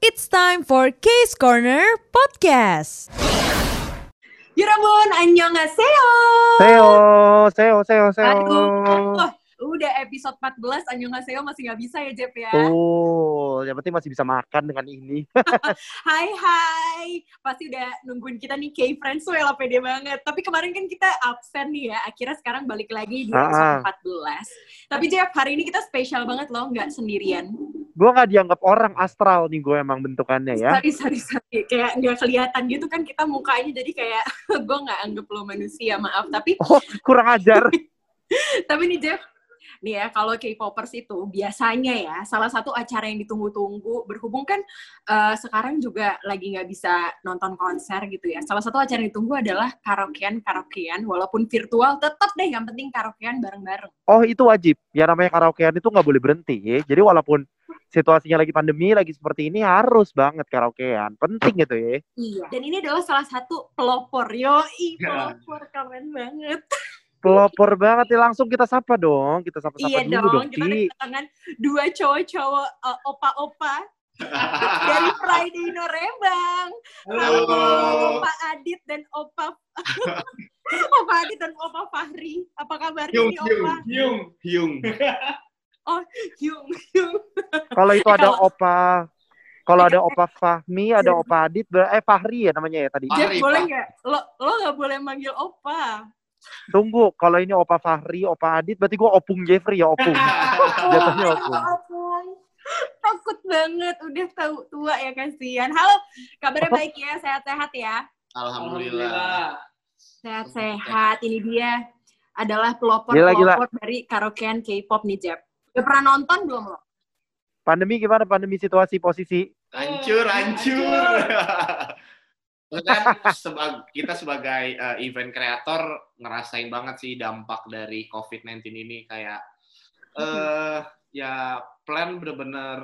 It's time for Case Corner Podcast. Yurabun, annyeonghaseyo. Seo, seo, seo, seo. Aduh, wah, udah episode 14 annyeonghaseyo masih nggak bisa ya Jep ya. Tuh, yang penting masih bisa makan dengan ini. Hai hai, pasti udah nungguin kita nih K-Friends tuh lah pede banget. Tapi kemarin kan kita absen nih ya, akhirnya sekarang balik lagi di Ah, episode 14. Tapi Jeff, hari ini kita spesial banget loh, nggak sendirian. Gue nggak dianggap orang astral nih gue emang bentukannya ya. Sorry, sorry, sorry. Kayak nggak kelihatan gitu kan kita mukanya, jadi kayak gue nggak anggap lo manusia, maaf. Tapi Oh, kurang ajar. Tapi nih Jeff, nih ya kalau K-popers itu biasanya ya salah satu acara yang ditunggu-tunggu berhubung kan eh, sekarang juga lagi nggak bisa nonton konser gitu ya. Salah satu acara yang ditunggu adalah karaokean karaokean walaupun virtual tetap deh yang penting karaokean bareng-bareng. Oh, itu wajib. Ya namanya karaokean itu nggak boleh berhenti. Ya. Jadi walaupun situasinya lagi pandemi, lagi seperti ini harus banget karaokean. Penting gitu ya. Iya. Dan ini adalah salah satu pelopor. Yoi, Ya. pelopor keren banget. Pelopor banget ya langsung kita sapa dong. Kita sapa-sapa iya dulu dong, dong, kita Ki. kedatangan dua cowok-cowok eh, opa-opa dari Friday Norembang. Halo, Opa Adit dan Opa Opa Adit dan Opa Fahri. Apa kabarnya Hyung, nih Opa? Hyung, Hyung. Hyung, Hyung. Kalau itu ada opa kalau ada Opa Fahmi, ada Opa Adit, eh Fahri ya namanya ya tadi. Jeff boleh nggak? Lo lo nggak boleh manggil Opa. Tunggu, kalau ini Opa Fahri, Opa Adit, berarti gue Opung Jeffrey ya Opung. Jatuhnya Opung. Takut banget, udah tahu tua ya kasihan. Halo, kabarnya baik ya, sehat-sehat ya. Alhamdulillah. Sehat-sehat. Ini dia adalah pelopor Gila, gila. pelopor dari karaokean K-pop nih Jeff. Udah pernah nonton belum lo? Pandemi gimana pandemi situasi posisi? Hancur, hancur. Kan sebag- kita sebagai eh, event kreator ngerasain banget sih dampak dari COVID-19 ini kayak eh ya plan bener-bener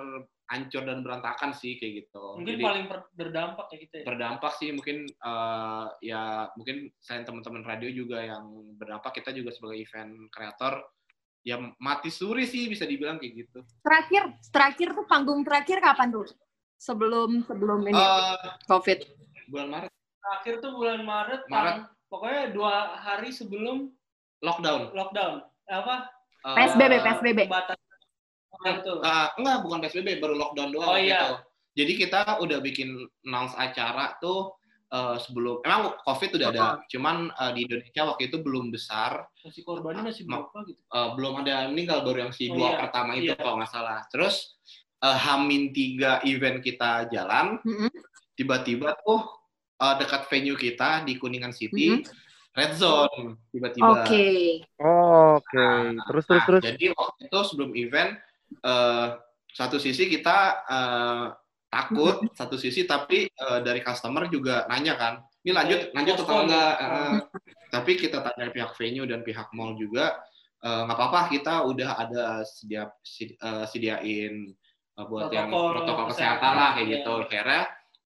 hancur dan berantakan sih kayak gitu. mungkin Jadi, paling berdampak ya gitu ya. berdampak sih mungkin eh, ya mungkin selain teman-teman radio juga yang berdampak kita juga sebagai event kreator ya mati suri sih bisa dibilang kayak gitu. Terakhir, terakhir tuh panggung terakhir kapan tuh? Sebelum sebelum ini Eh, COVID. Bulan Maret Terakhir tuh bulan Maret, Maret. tang- pokoknya dua hari sebelum lockdown. lockdown. Apa? PSBB, PSBB. Batas. Oh, itu. eh, enggak, bukan PSBB, baru lockdown doang Oh, waktu iya. itu. Jadi kita udah bikin announce acara tuh eh, sebelum emang COVID udah ada, cuman eh, di Indonesia waktu itu belum besar, Masih korbannya masih Ma- berapa gitu. eh, belum ada meninggal baru yang si Oh, dua iya. pertama itu Iya. kalau nggak salah. Terus eh, Hamin tiga event kita jalan, Mm-mm. Tiba-tiba tuh eh, dekat venue kita di Kuningan City, red zone tiba-tiba. Oke. Oh, Oke, terus terus Nah, terus. Jadi waktu itu sebelum event, eh, satu sisi kita eh, takut, satu sisi tapi eh, dari customer juga nanya kan, ini lanjut lanjut atau enggak? Eh, tapi kita tanya pihak venue dan pihak mall juga, eh, nggak apa-apa kita udah ada sedia si- eh, sediain eh, buat yang Protokol protokol kesehatan. kesehatan lah kayak Iya. gitu. Akhirnya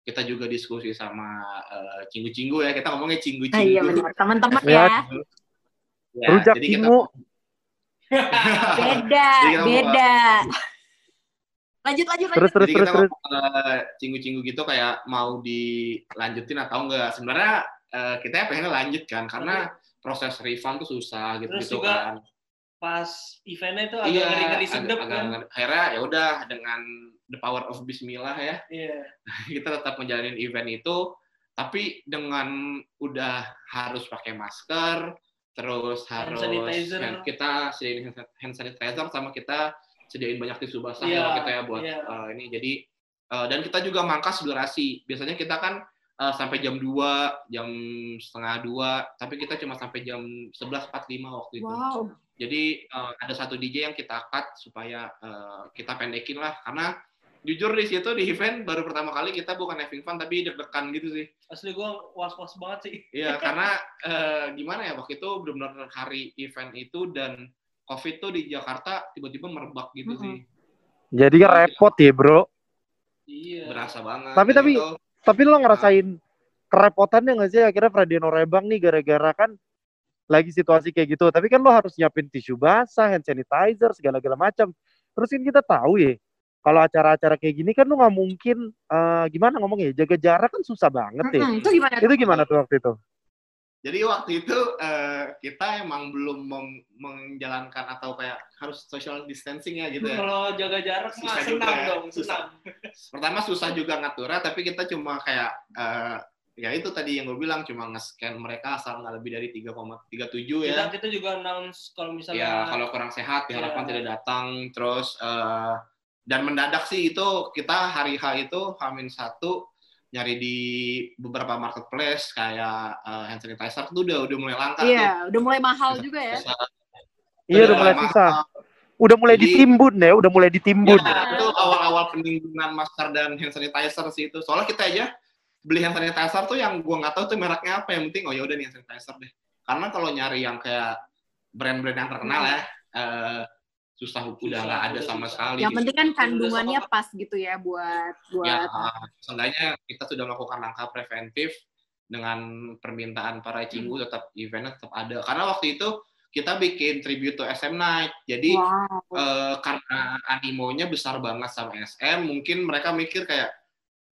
kita juga diskusi sama eh, cinggu-cinggu ya, kita ngomongnya Ah, iya cinggu-cinggu. benar. Teman-teman Ya. ya. Ya, Rujak jadi kita- Kingu. Beda, Jadi kita beda. Lanjut lanjut Terus lanjut. terus Jadi terus kita terus. ngomong, eh, cinggu-cinggu gitu kayak mau dilanjutin atau enggak. Sebenarnya eh, kita ya pengen lanjut kan karena proses refund tuh susah gitu Terus gitu juga kan. Pas eventnya tuh agak Iya, ngeri-ngeri agak- sedep agak kan. ngeri. Akhirnya ya udah dengan the power of Bismillah ya Iya. kita tetap menjalani event itu tapi dengan udah harus pakai masker terus Hand harus sanitizer. hand- kita sediain hand- sanitizer sama kita sediain banyak tisu basah ya kita ya buat iya. eh, ini jadi eh, dan kita juga mangkas durasi biasanya kita kan eh, sampai jam 2, jam setengah dua tapi kita cuma sampai jam 11.45 waktu itu Wow. jadi eh, ada satu DJ yang kita cut supaya eh, kita pendekin lah karena jujur di situ di event baru pertama kali kita bukan having fun tapi deg-degan gitu sih. Asli gua was-was banget sih. Iya karena eh, gimana ya waktu itu benar-benar hari event itu dan COVID tuh di Jakarta tiba-tiba merebak gitu Mm-mm. sih. Jadi kan repot ya, Bro. Iya. Berasa banget. Tapi- tapi- itu, Tapi lo ngerasain kerepotannya nggak sih akhirnya Fredian Norebang nih gara-gara kan lagi situasi kayak gitu. Tapi kan lo harus nyiapin tisu basah, hand sanitizer, segala-gala macam. Terus kan kita tahu ya, kalau acara-acara kayak gini kan lu nggak mungkin eh, gimana ngomongnya ya, jaga jarak kan susah banget ya. Mm-mm, itu gimana? Itu gimana tuh waktu itu? Jadi waktu itu eh, kita emang belum mem- menjalankan atau kayak harus social distancing ya gitu ya. Kalau jaga jarak mah Susah senang juga ya, dong, susah. senang. Pertama susah juga ngaturnya, tapi kita cuma kayak eh, ya itu tadi yang gue bilang cuma nge-scan mereka asal nggak lebih dari 3,37 Kita, ya. kita juga announce kalau Ya misalnya kalau kurang sehat diharapkan Iya. tidak datang. Terus eh, dan mendadak sih itu kita hari H itu Hamin satu nyari di beberapa marketplace kayak eh, hand sanitizer itu udah udah mulai langka tuh. Iya, udah mulai mahal juga ya. Susah. Iya udah mulai mahal. susah. Udah mulai Jadi- ditimbun ya, udah mulai ditimbun. Ya, itu awal-awal penimbunan masker dan hand sanitizer sih itu. Soalnya kita aja beli hand sanitizer tuh yang gua nggak tahu tuh mereknya apa. Yang penting oh ya udah nih hand sanitizer deh. Karena kalau nyari yang kayak brand-brand yang terkenal ya, eh, susah udah nggak ada sama sekali. Yang penting kan kandungannya sama- pas gitu ya buat ya, buat seenggaknya kita sudah melakukan langkah preventif dengan permintaan para cinggu tetap eventnya tetap ada. Karena waktu itu kita bikin tribute to SM Night. Jadi wow. eh, karena animonya besar banget sama SM, mungkin mereka mikir kayak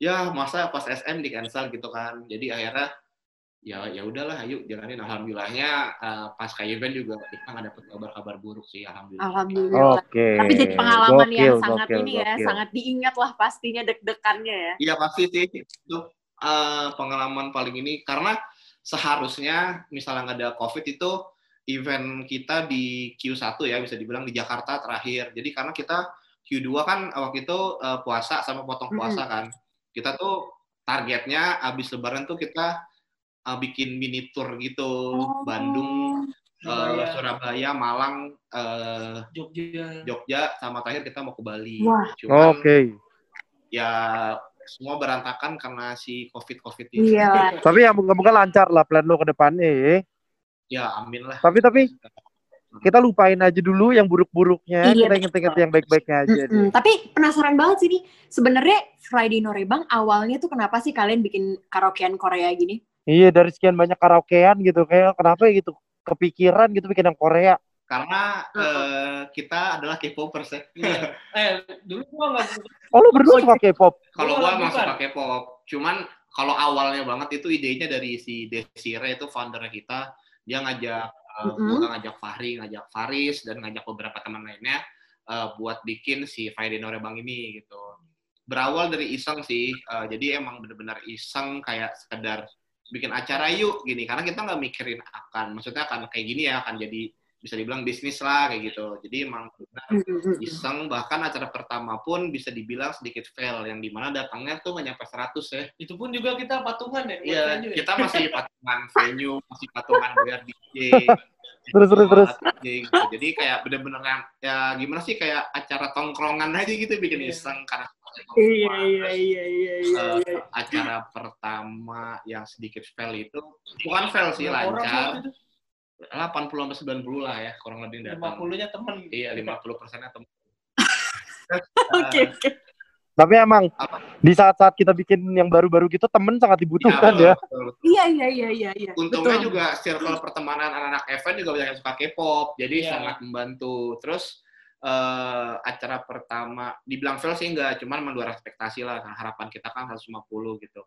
ya masa pas SM di cancel gitu kan. Jadi akhirnya ya ya udahlah ayo jalanin alhamdulillahnya eh, pas kayak event juga kita nggak dapet kabar-kabar buruk sih alhamdulillah. Alhamdulillah. Oke. Tapi jadi pengalaman yang Gokil, sangat gokil, ini ya, gokil. sangat diingat lah pastinya deg-degannya ya. Iya pasti sih itu eh, pengalaman paling ini karena seharusnya misalnya nggak ada covid itu event kita di Q1 ya bisa dibilang di Jakarta terakhir. Jadi karena kita Q2 kan waktu itu eh, puasa sama potong puasa kan. Kita tuh targetnya abis lebaran tuh kita eh, bikin mini tour gitu Oh. Bandung, eh, Surabaya, Surabaya, Malang, eh, Jogja. Jogja sama terakhir kita mau ke Bali. Wah. Cuman Oke. ya semua berantakan karena si covid covid ini. Iya. Tapi ya moga-moga lancar lah plan lo ke depannya ya. Ya amin lah. Tapi tapi kita lupain aja dulu yang buruk-buruknya, Iya, kita inget-inget yang baik-baiknya aja. deh. Mm-mm. Tapi penasaran banget sih nih, sebenarnya Friday Norebang awalnya tuh kenapa sih kalian bikin karaokean Korea gini? Iya dari sekian banyak karaokean gitu kayak kenapa ya gitu kepikiran gitu bikin yang Korea. Karena eh, kita adalah K-popers ya. Iya. Eh, dulu gua nggak Oh lu berdua suka K-pop? Kalau Gua gua bukan. masuk pakai pop. Cuman kalau awalnya banget itu idenya dari si Desire itu foundernya kita. Dia ngajak eh, Mm-mm. gua ngajak Fahri, ngajak Faris dan ngajak beberapa teman lainnya eh, buat bikin si Friday Norebang ini gitu. Berawal dari iseng sih. eh, jadi emang bener-bener iseng kayak sekedar bikin acara yuk gini karena kita nggak mikirin akan maksudnya akan kayak gini ya akan jadi bisa dibilang bisnis lah kayak gitu jadi emang benar Mm-mm. iseng bahkan acara pertama pun bisa dibilang sedikit fail yang di mana datangnya tuh nggak nyampe 100 ya itu pun juga kita patungan ya. Iya, ya. kita masih patungan venue, masih patungan bayar DJ. Terus, terus, terus. DJ, gitu. Jadi kayak bener-bener yang ya gimana sih kayak acara tongkrongan aja gitu bikin Iya. iseng karena Iya iya iya iya iya. Eh, iya. acara pertama yang sedikit fail itu bukan fail sih lancar waktu itu? 80 sampai 90 lah ya kurang lebih datang 50-nya temen. iya 50 persennya temen Oke oke. Tapi emang Apa? di saat-saat kita bikin yang baru-baru gitu temen sangat dibutuhkan ya. betul, betul. Iya iya iya iya iya. untungnya Betul. juga circle pertemanan anak-anak event juga banyak yang suka K-pop jadi Iya. sangat membantu terus eh, acara pertama dibilang fail sih enggak cuman menluar ekspektasi lah Karena harapan kita kan 150 gitu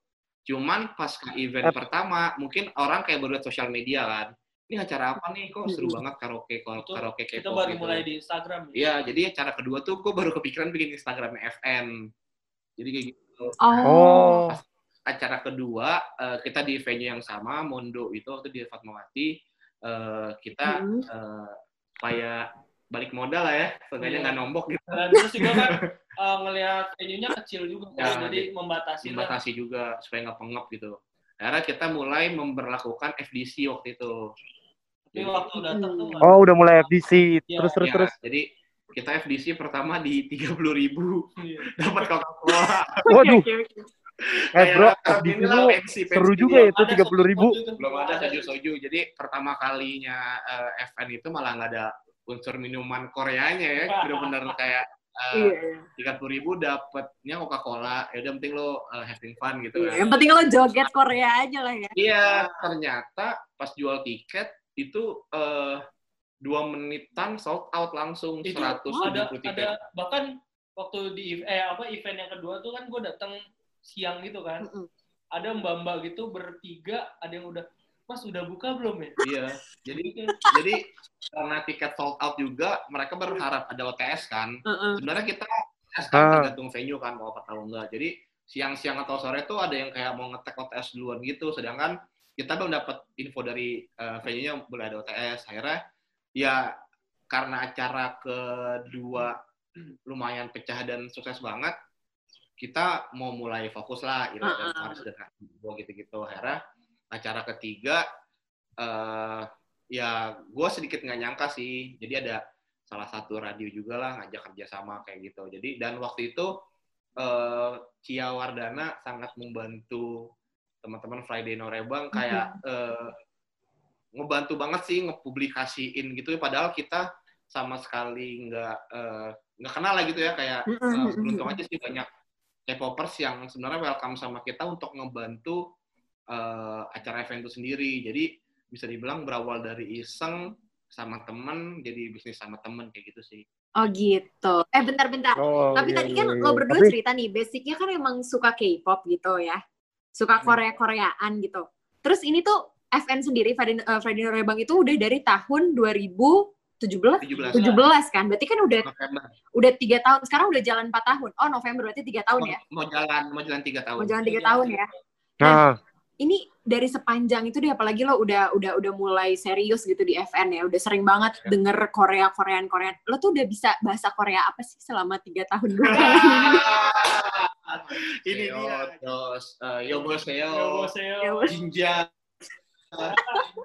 cuman pas ke event Eh. pertama mungkin orang kayak baru lihat sosial media kan ini acara apa nih kok seru banget karaoke Itu karaoke Kita baru gitu. mulai di Instagram. ya. Iya, jadi acara kedua tuh gue baru kepikiran bikin Instagramnya FN. Jadi kayak gitu. Oh. Acara kedua eh, kita di venue yang sama, Mondo itu waktu di Fatmawati. Eh, kita Mm. eh, supaya balik modal lah ya, seenggaknya Iya. nggak nombok gitu. Dan terus juga kan eh, ngelihat venue-nya kecil juga, Ya, jadi membatasi lah. Membatasi juga supaya nggak pengep gitu. Akhirnya kita mulai memperlakukan FDC waktu itu. Tapi waktu datang tuh nggak- Oh udah mulai FDC. Iya, Terus terus Ya, terus. Jadi kita FDC pertama di 30.000 ribu Iya. dapat Coca-Cola. Waduh. Oke oke. Eh bro, FDC lu seru juga ya itu tiga puluh ribu. belum ada soju soju jadi pertama kalinya eh, FN itu malah nggak ada unsur minuman Koreanya ya bener-bener kayak Iya iya. tiga puluh ribu dapetnya Coca Cola ya udah penting lo eh, having fun gitu Iya, kan Yang penting lo joget Korea aja lah ya. iya ternyata pas jual tiket itu eh, dua menitan sold out langsung Itu seratus ada ribu ada tiket bahkan waktu di eh apa event yang kedua tuh kan gue datang siang gitu kan. Mm-mm. Ada mbak-mbak gitu bertiga, ada yang udah Mas udah buka belum ya? Iya. Jadi jadi karena tiket sold out juga, mereka berharap ada OTS kan. Mm-mm. Sebenarnya kita OTS Ah. kan tergantung venue kan mau apa atau enggak. Jadi siang-siang atau sore tuh ada yang kayak mau ngetek OTS duluan gitu. Sedangkan kita belum dapat info dari eh, venue-nya boleh ada OTS. Akhirnya ya karena acara kedua lumayan pecah dan sukses banget, kita mau mulai fokus lah Ira dan. Faris dan gue gitu-gitu. Akhirnya acara ketiga eh ya gue sedikit nggak nyangka sih. Jadi ada salah satu radio juga lah ngajak kerjasama kayak gitu. Jadi dan waktu itu eh Cia Wardana sangat membantu teman-teman Friday Norebang kayak eh, ngebantu banget sih ngepublikasiin gitu ya padahal kita sama sekali nggak eh, nggak kenal lah gitu ya kayak Mm-mm. beruntung aja sih banyak K-popers yang sebenarnya welcome sama kita untuk ngebantu eh, acara event itu sendiri jadi bisa dibilang berawal dari iseng sama temen jadi bisnis sama temen kayak gitu sih Oh gitu. Eh bentar-bentar. Oh, Tapi iya, tadi iya, kan iya. lo berdua Tapi- cerita nih, basicnya kan emang suka K-pop gitu ya. Suka Hmm. Korea-Koreaan gitu. Terus ini tuh FN sendiri, Friday, uh, Norebang itu udah dari tahun 2017? 17 17 kan? Berarti kan udah November udah tiga tahun. Sekarang udah jalan 4 tahun. Oh November berarti tiga tahun ya? mau, mau jalan mau jalan tiga tahun Mau jalan tiga tahun ya? Nah, Ini dari sepanjang itu deh, apalagi lo udah udah udah mulai serius gitu di FN ya, udah sering banget Ya. denger Korea Korean Korean. Lo tuh udah bisa bahasa Korea apa sih selama tiga tahun? ini dia terus uh, yoboseo Yoboseo, Ya, jinja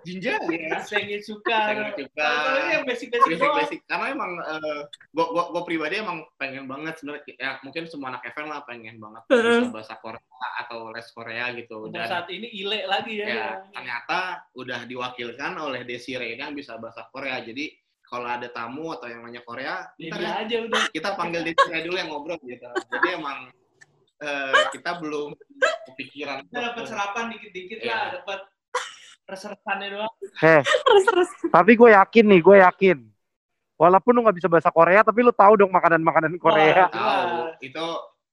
jinja ya Sengit suka. Sengit suka. Yang basic-basic basic basic karena emang uh, gua, gua gua pribadi emang pengen banget sebenarnya ya mungkin semua anak event lah pengen banget bisa bahasa Korea atau les Korea gitu dan saat ini ile lagi ya. ya ternyata udah diwakilkan oleh Desiree yang bisa bahasa Korea jadi kalau ada tamu atau yang nanya Korea Ya, ntar dia ya, aja udah. kita panggil Desiree dulu yang ngobrol gitu jadi emang eh, kita belum kepikiran Kita dapat serapan dikit-dikit Iya. lah, dapat reservannya doang. eh, terus. tapi gue yakin nih, gue yakin. Walaupun lu nggak bisa bahasa Korea, tapi lu tahu dong makanan-makanan Korea. Wah. tahu itu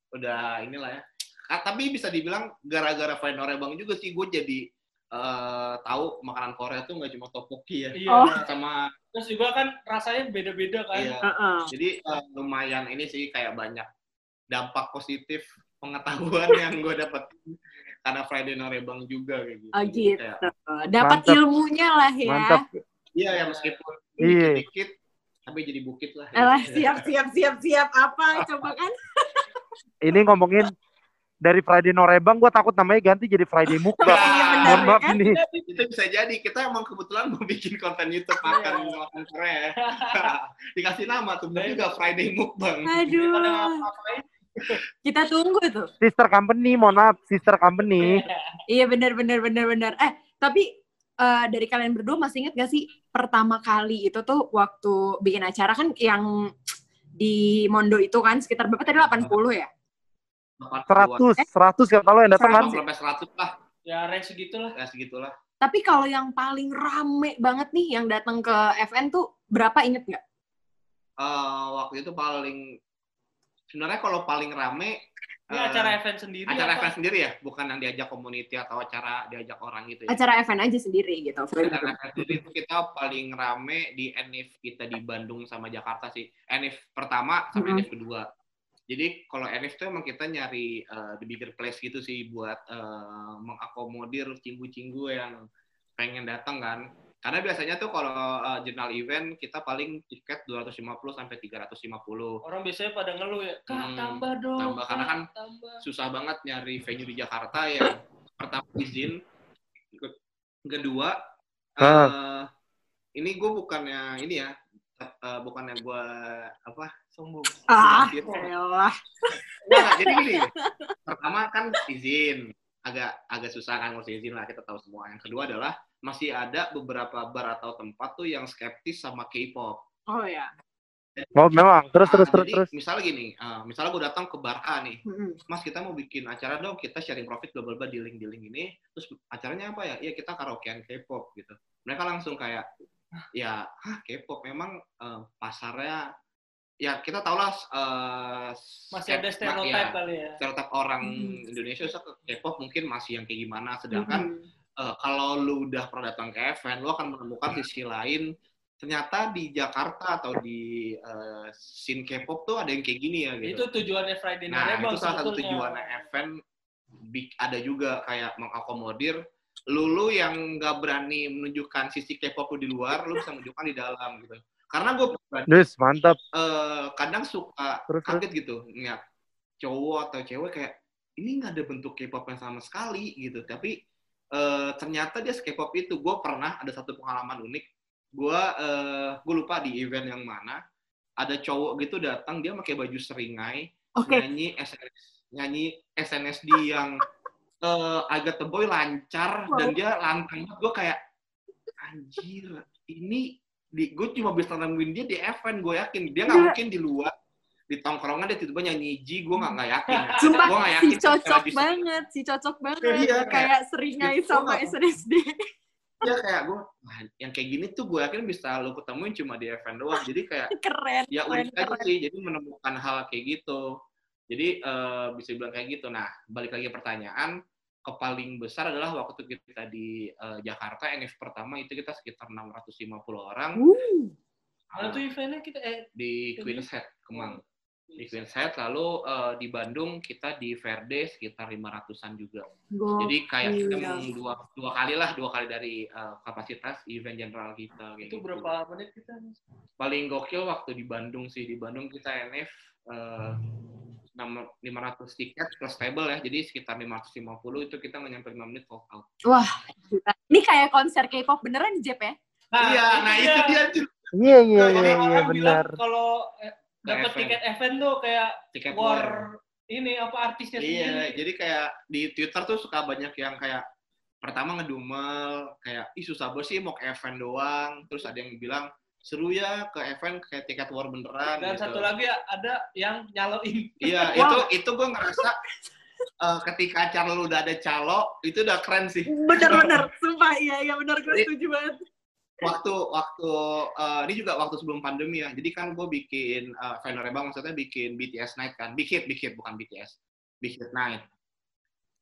udah inilah ya Ah, tapi bisa dibilang gara-gara Fine Norebang juga sih gue jadi eh, tahu makanan Korea tuh nggak cuma tteokbokki ya Iya. Oh. sama Terus juga kan rasanya beda-beda kan. iya. Heeh. jadi eh, lumayan ini sih kayak banyak dampak positif pengetahuan yang gue dapet karena Friday Norebang juga kayak gitu Oh Jadi gitu. kayak, Dapat Mantap. ilmunya lah ya. Mantap. iya ya meskipun Iya. dikit-dikit tapi jadi bukit lah Alah, siap siap siap siap apa coba kan? Ini ngomongin dari Friday Norebang, gue takut namanya ganti jadi Friday Mukbang. Iya, benar, Mohon maaf kan? nih. itu bisa jadi kita emang kebetulan mau bikin konten YouTube makan makan Korea dikasih nama tuh bener juga Friday Mukbang Aduh. Ngapa-ngapain. Kita tunggu tuh. Sister company, mohon maaf, sister company. Iya benar benar benar benar. Eh, tapi eh, dari kalian berdua masih inget gak sih pertama kali itu tuh waktu bikin acara kan yang di Mondo itu kan sekitar berapa tadi 80 ya? 100, 100 kata lo yang datang kan? sampai 100 lah ya range segitulah. ya segitulah Tapi kalau yang paling rame banget nih yang datang ke FN tuh berapa inget nggak? Eh, waktu itu paling sebenarnya kalau paling rame Ini eh, acara event sendiri acara apa? event sendiri ya bukan yang diajak community atau acara diajak orang gitu ya Acara event aja sendiri gitu. acara event sendiri itu kita paling rame di NIF kita di Bandung sama Jakarta sih NIF pertama sama Mhm. NIF kedua jadi kalau NIF tuh emang kita nyari eh, the bigger place gitu sih buat eh, mengakomodir cinggu-cinggu yang pengen datang kan karena biasanya tuh kalau eh, jurnal event kita paling tiket 250 sampai 350 Orang biasanya pada ngeluh ya, Kak Hmm, tambah dong. tambah, karena Kak, kan tambah. susah banget nyari venue di Jakarta yang pertama izin ke- kedua eh, ini gue bukannya ini ya eh, bukannya gue apa Sombong. Ah, Gitu. elah. Nggak, jadi gini pertama kan izin agak agak susah kan ngurus izin lah kita tahu semua yang kedua adalah masih ada beberapa bar atau tempat tuh yang skeptis sama K-pop Oh ya. Oh memang, terus terus Ah, terus jadi terus. misalnya gini eh, misalnya gue datang ke bar A nih Mm-mm. Mas kita mau bikin acara dong, kita sharing profit bla bla bla dealing dealing ini. Terus acaranya apa ya? Iya kita karaokean K-pop gitu. Mereka langsung kayak ya, ah K-pop memang eh, pasarnya ya kita tau lah eh, Masih ada stereotip ya, kali ya. stereotip orang Hmm. Indonesia so, K-pop mungkin masih yang kayak gimana sedangkan Mhm. Eh, kalau lu udah pernah datang ke event, lu akan menemukan sisi lain. Ternyata di Jakarta atau di eh, scene K-pop tuh ada yang kayak gini ya gitu. Itu tujuannya Friday Night nah, Rebel itu salah satu tujuannya event. Big, ada juga kayak mengakomodir lu yang nggak berani menunjukkan sisi K-pop lu di luar, lu bisa menunjukkan di dalam gitu. Karena gue Dus, mantap. kadang suka Terus, terus. kaget gitu ngeliat cowok atau cewek kayak ini nggak ada bentuk K-pop yang sama sekali gitu tapi eh, ternyata dia K-pop itu. Gue pernah ada satu pengalaman unik. Gue eh, gue lupa di event yang mana. Ada cowok gitu datang dia pakai baju seringai Oke. nyanyi SNS nyanyi SNSD yang eh, agak teboy lancar dan dia lantang banget. Gue kayak anjir ini di gue cuma bisa nemuin dia di event gue yakin. Dia nggak Iya. mungkin di luar di tongkrongan dia tiba-tiba nyanyi Ji gue nggak nggak yakin. Sumpah, gue nggak si yakin cocok Di- banget, si cocok banget. Iya, kayak- kayak seringai Itu sama? SNSD. dia kayak gue "Wah, yang kayak gini tuh gue yakin bisa lo ketemuin cuma di event doang. Jadi kayak Keren, ya keren, unik aja sih jadi menemukan hal kayak gitu. Jadi eh, bisa bilang kayak gitu. Nah balik lagi pertanyaan ke paling besar adalah waktu kita di eh, Jakarta NF pertama itu kita sekitar 650 orang. Uh, Mana tuh eventnya kita eh di Queen's Head Kemang di Queen's Head lalu eh, di Bandung kita di Verde sekitar 500-an juga gokil. jadi kayak kita Iya. mau dua dua kali lah dua kali dari eh, kapasitas event general kita kayak itu gitu. berapa menit kita? paling gokil waktu di Bandung sih di Bandung kita NF nama- 500 tiket plus table ya jadi sekitar 550 itu kita nggak nyampe 5 menit sold out Wah, gila. ini kayak konser K-pop beneran Jep ya? iya nah itu dia. Iya, iya, Orang- iya, iya, benar. Kalau eh, dapat tiket event tuh kayak tiket war war ini apa artisnya iya sendiri. jadi kayak di Twitter tuh suka banyak yang kayak pertama ngedumel kayak ih susah banget sih mau ke event doang terus ada yang bilang seru ya ke event kayak tiket war beneran Dan gitu. satu lagi ada yang nyaloin. Iya, Wow. itu itu gue ngerasa eh, ketika acara lu udah ada calo, itu udah keren sih. Bener-bener, sumpah iya, iya bener gue setuju banget. Waktu waktu eh, ini juga waktu sebelum pandemi ya. Jadi kan gue bikin uh, Venerable maksudnya bikin BTS Night kan. Big Hit, Big Hit bukan BTS. Big Hit Night.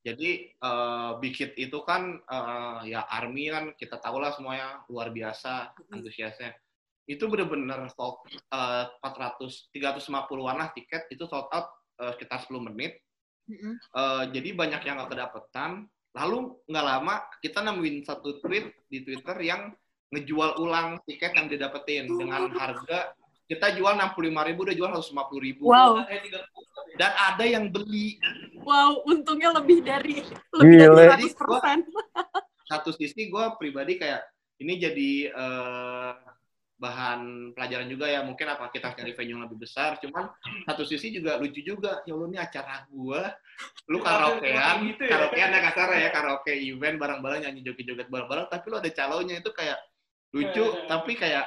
Jadi eh, Big Hit itu kan eh, ya Army kan kita tahu lah semuanya luar biasa antusiasnya. Itu bener-bener sold eh, 400 350-an lah tiket itu sold out eh, sekitar 10 menit. Eh, jadi banyak yang nggak kedapetan. Lalu nggak lama kita nemuin satu tweet di Twitter yang ngejual ulang tiket yang didapetin dengan harga kita jual 65.000 ribu, udah jual 150.000 ribu. Wow, Dan ada yang beli. wow, untungnya lebih dari lebih Gile. dari 100 persen. Satu sisi gue pribadi kayak ini jadi eh, bahan pelajaran juga ya. Mungkin apa kita nyari venue yang lebih besar. Cuman satu sisi juga lucu juga. Ya Allah ini acara gue. Lu karaokean, Gitu ya. karaokean ya kasar ya karaoke event bareng-bareng nyanyi joget-joget bareng-bareng. Tapi lu ada calonnya itu kayak lucu. Tapi kayak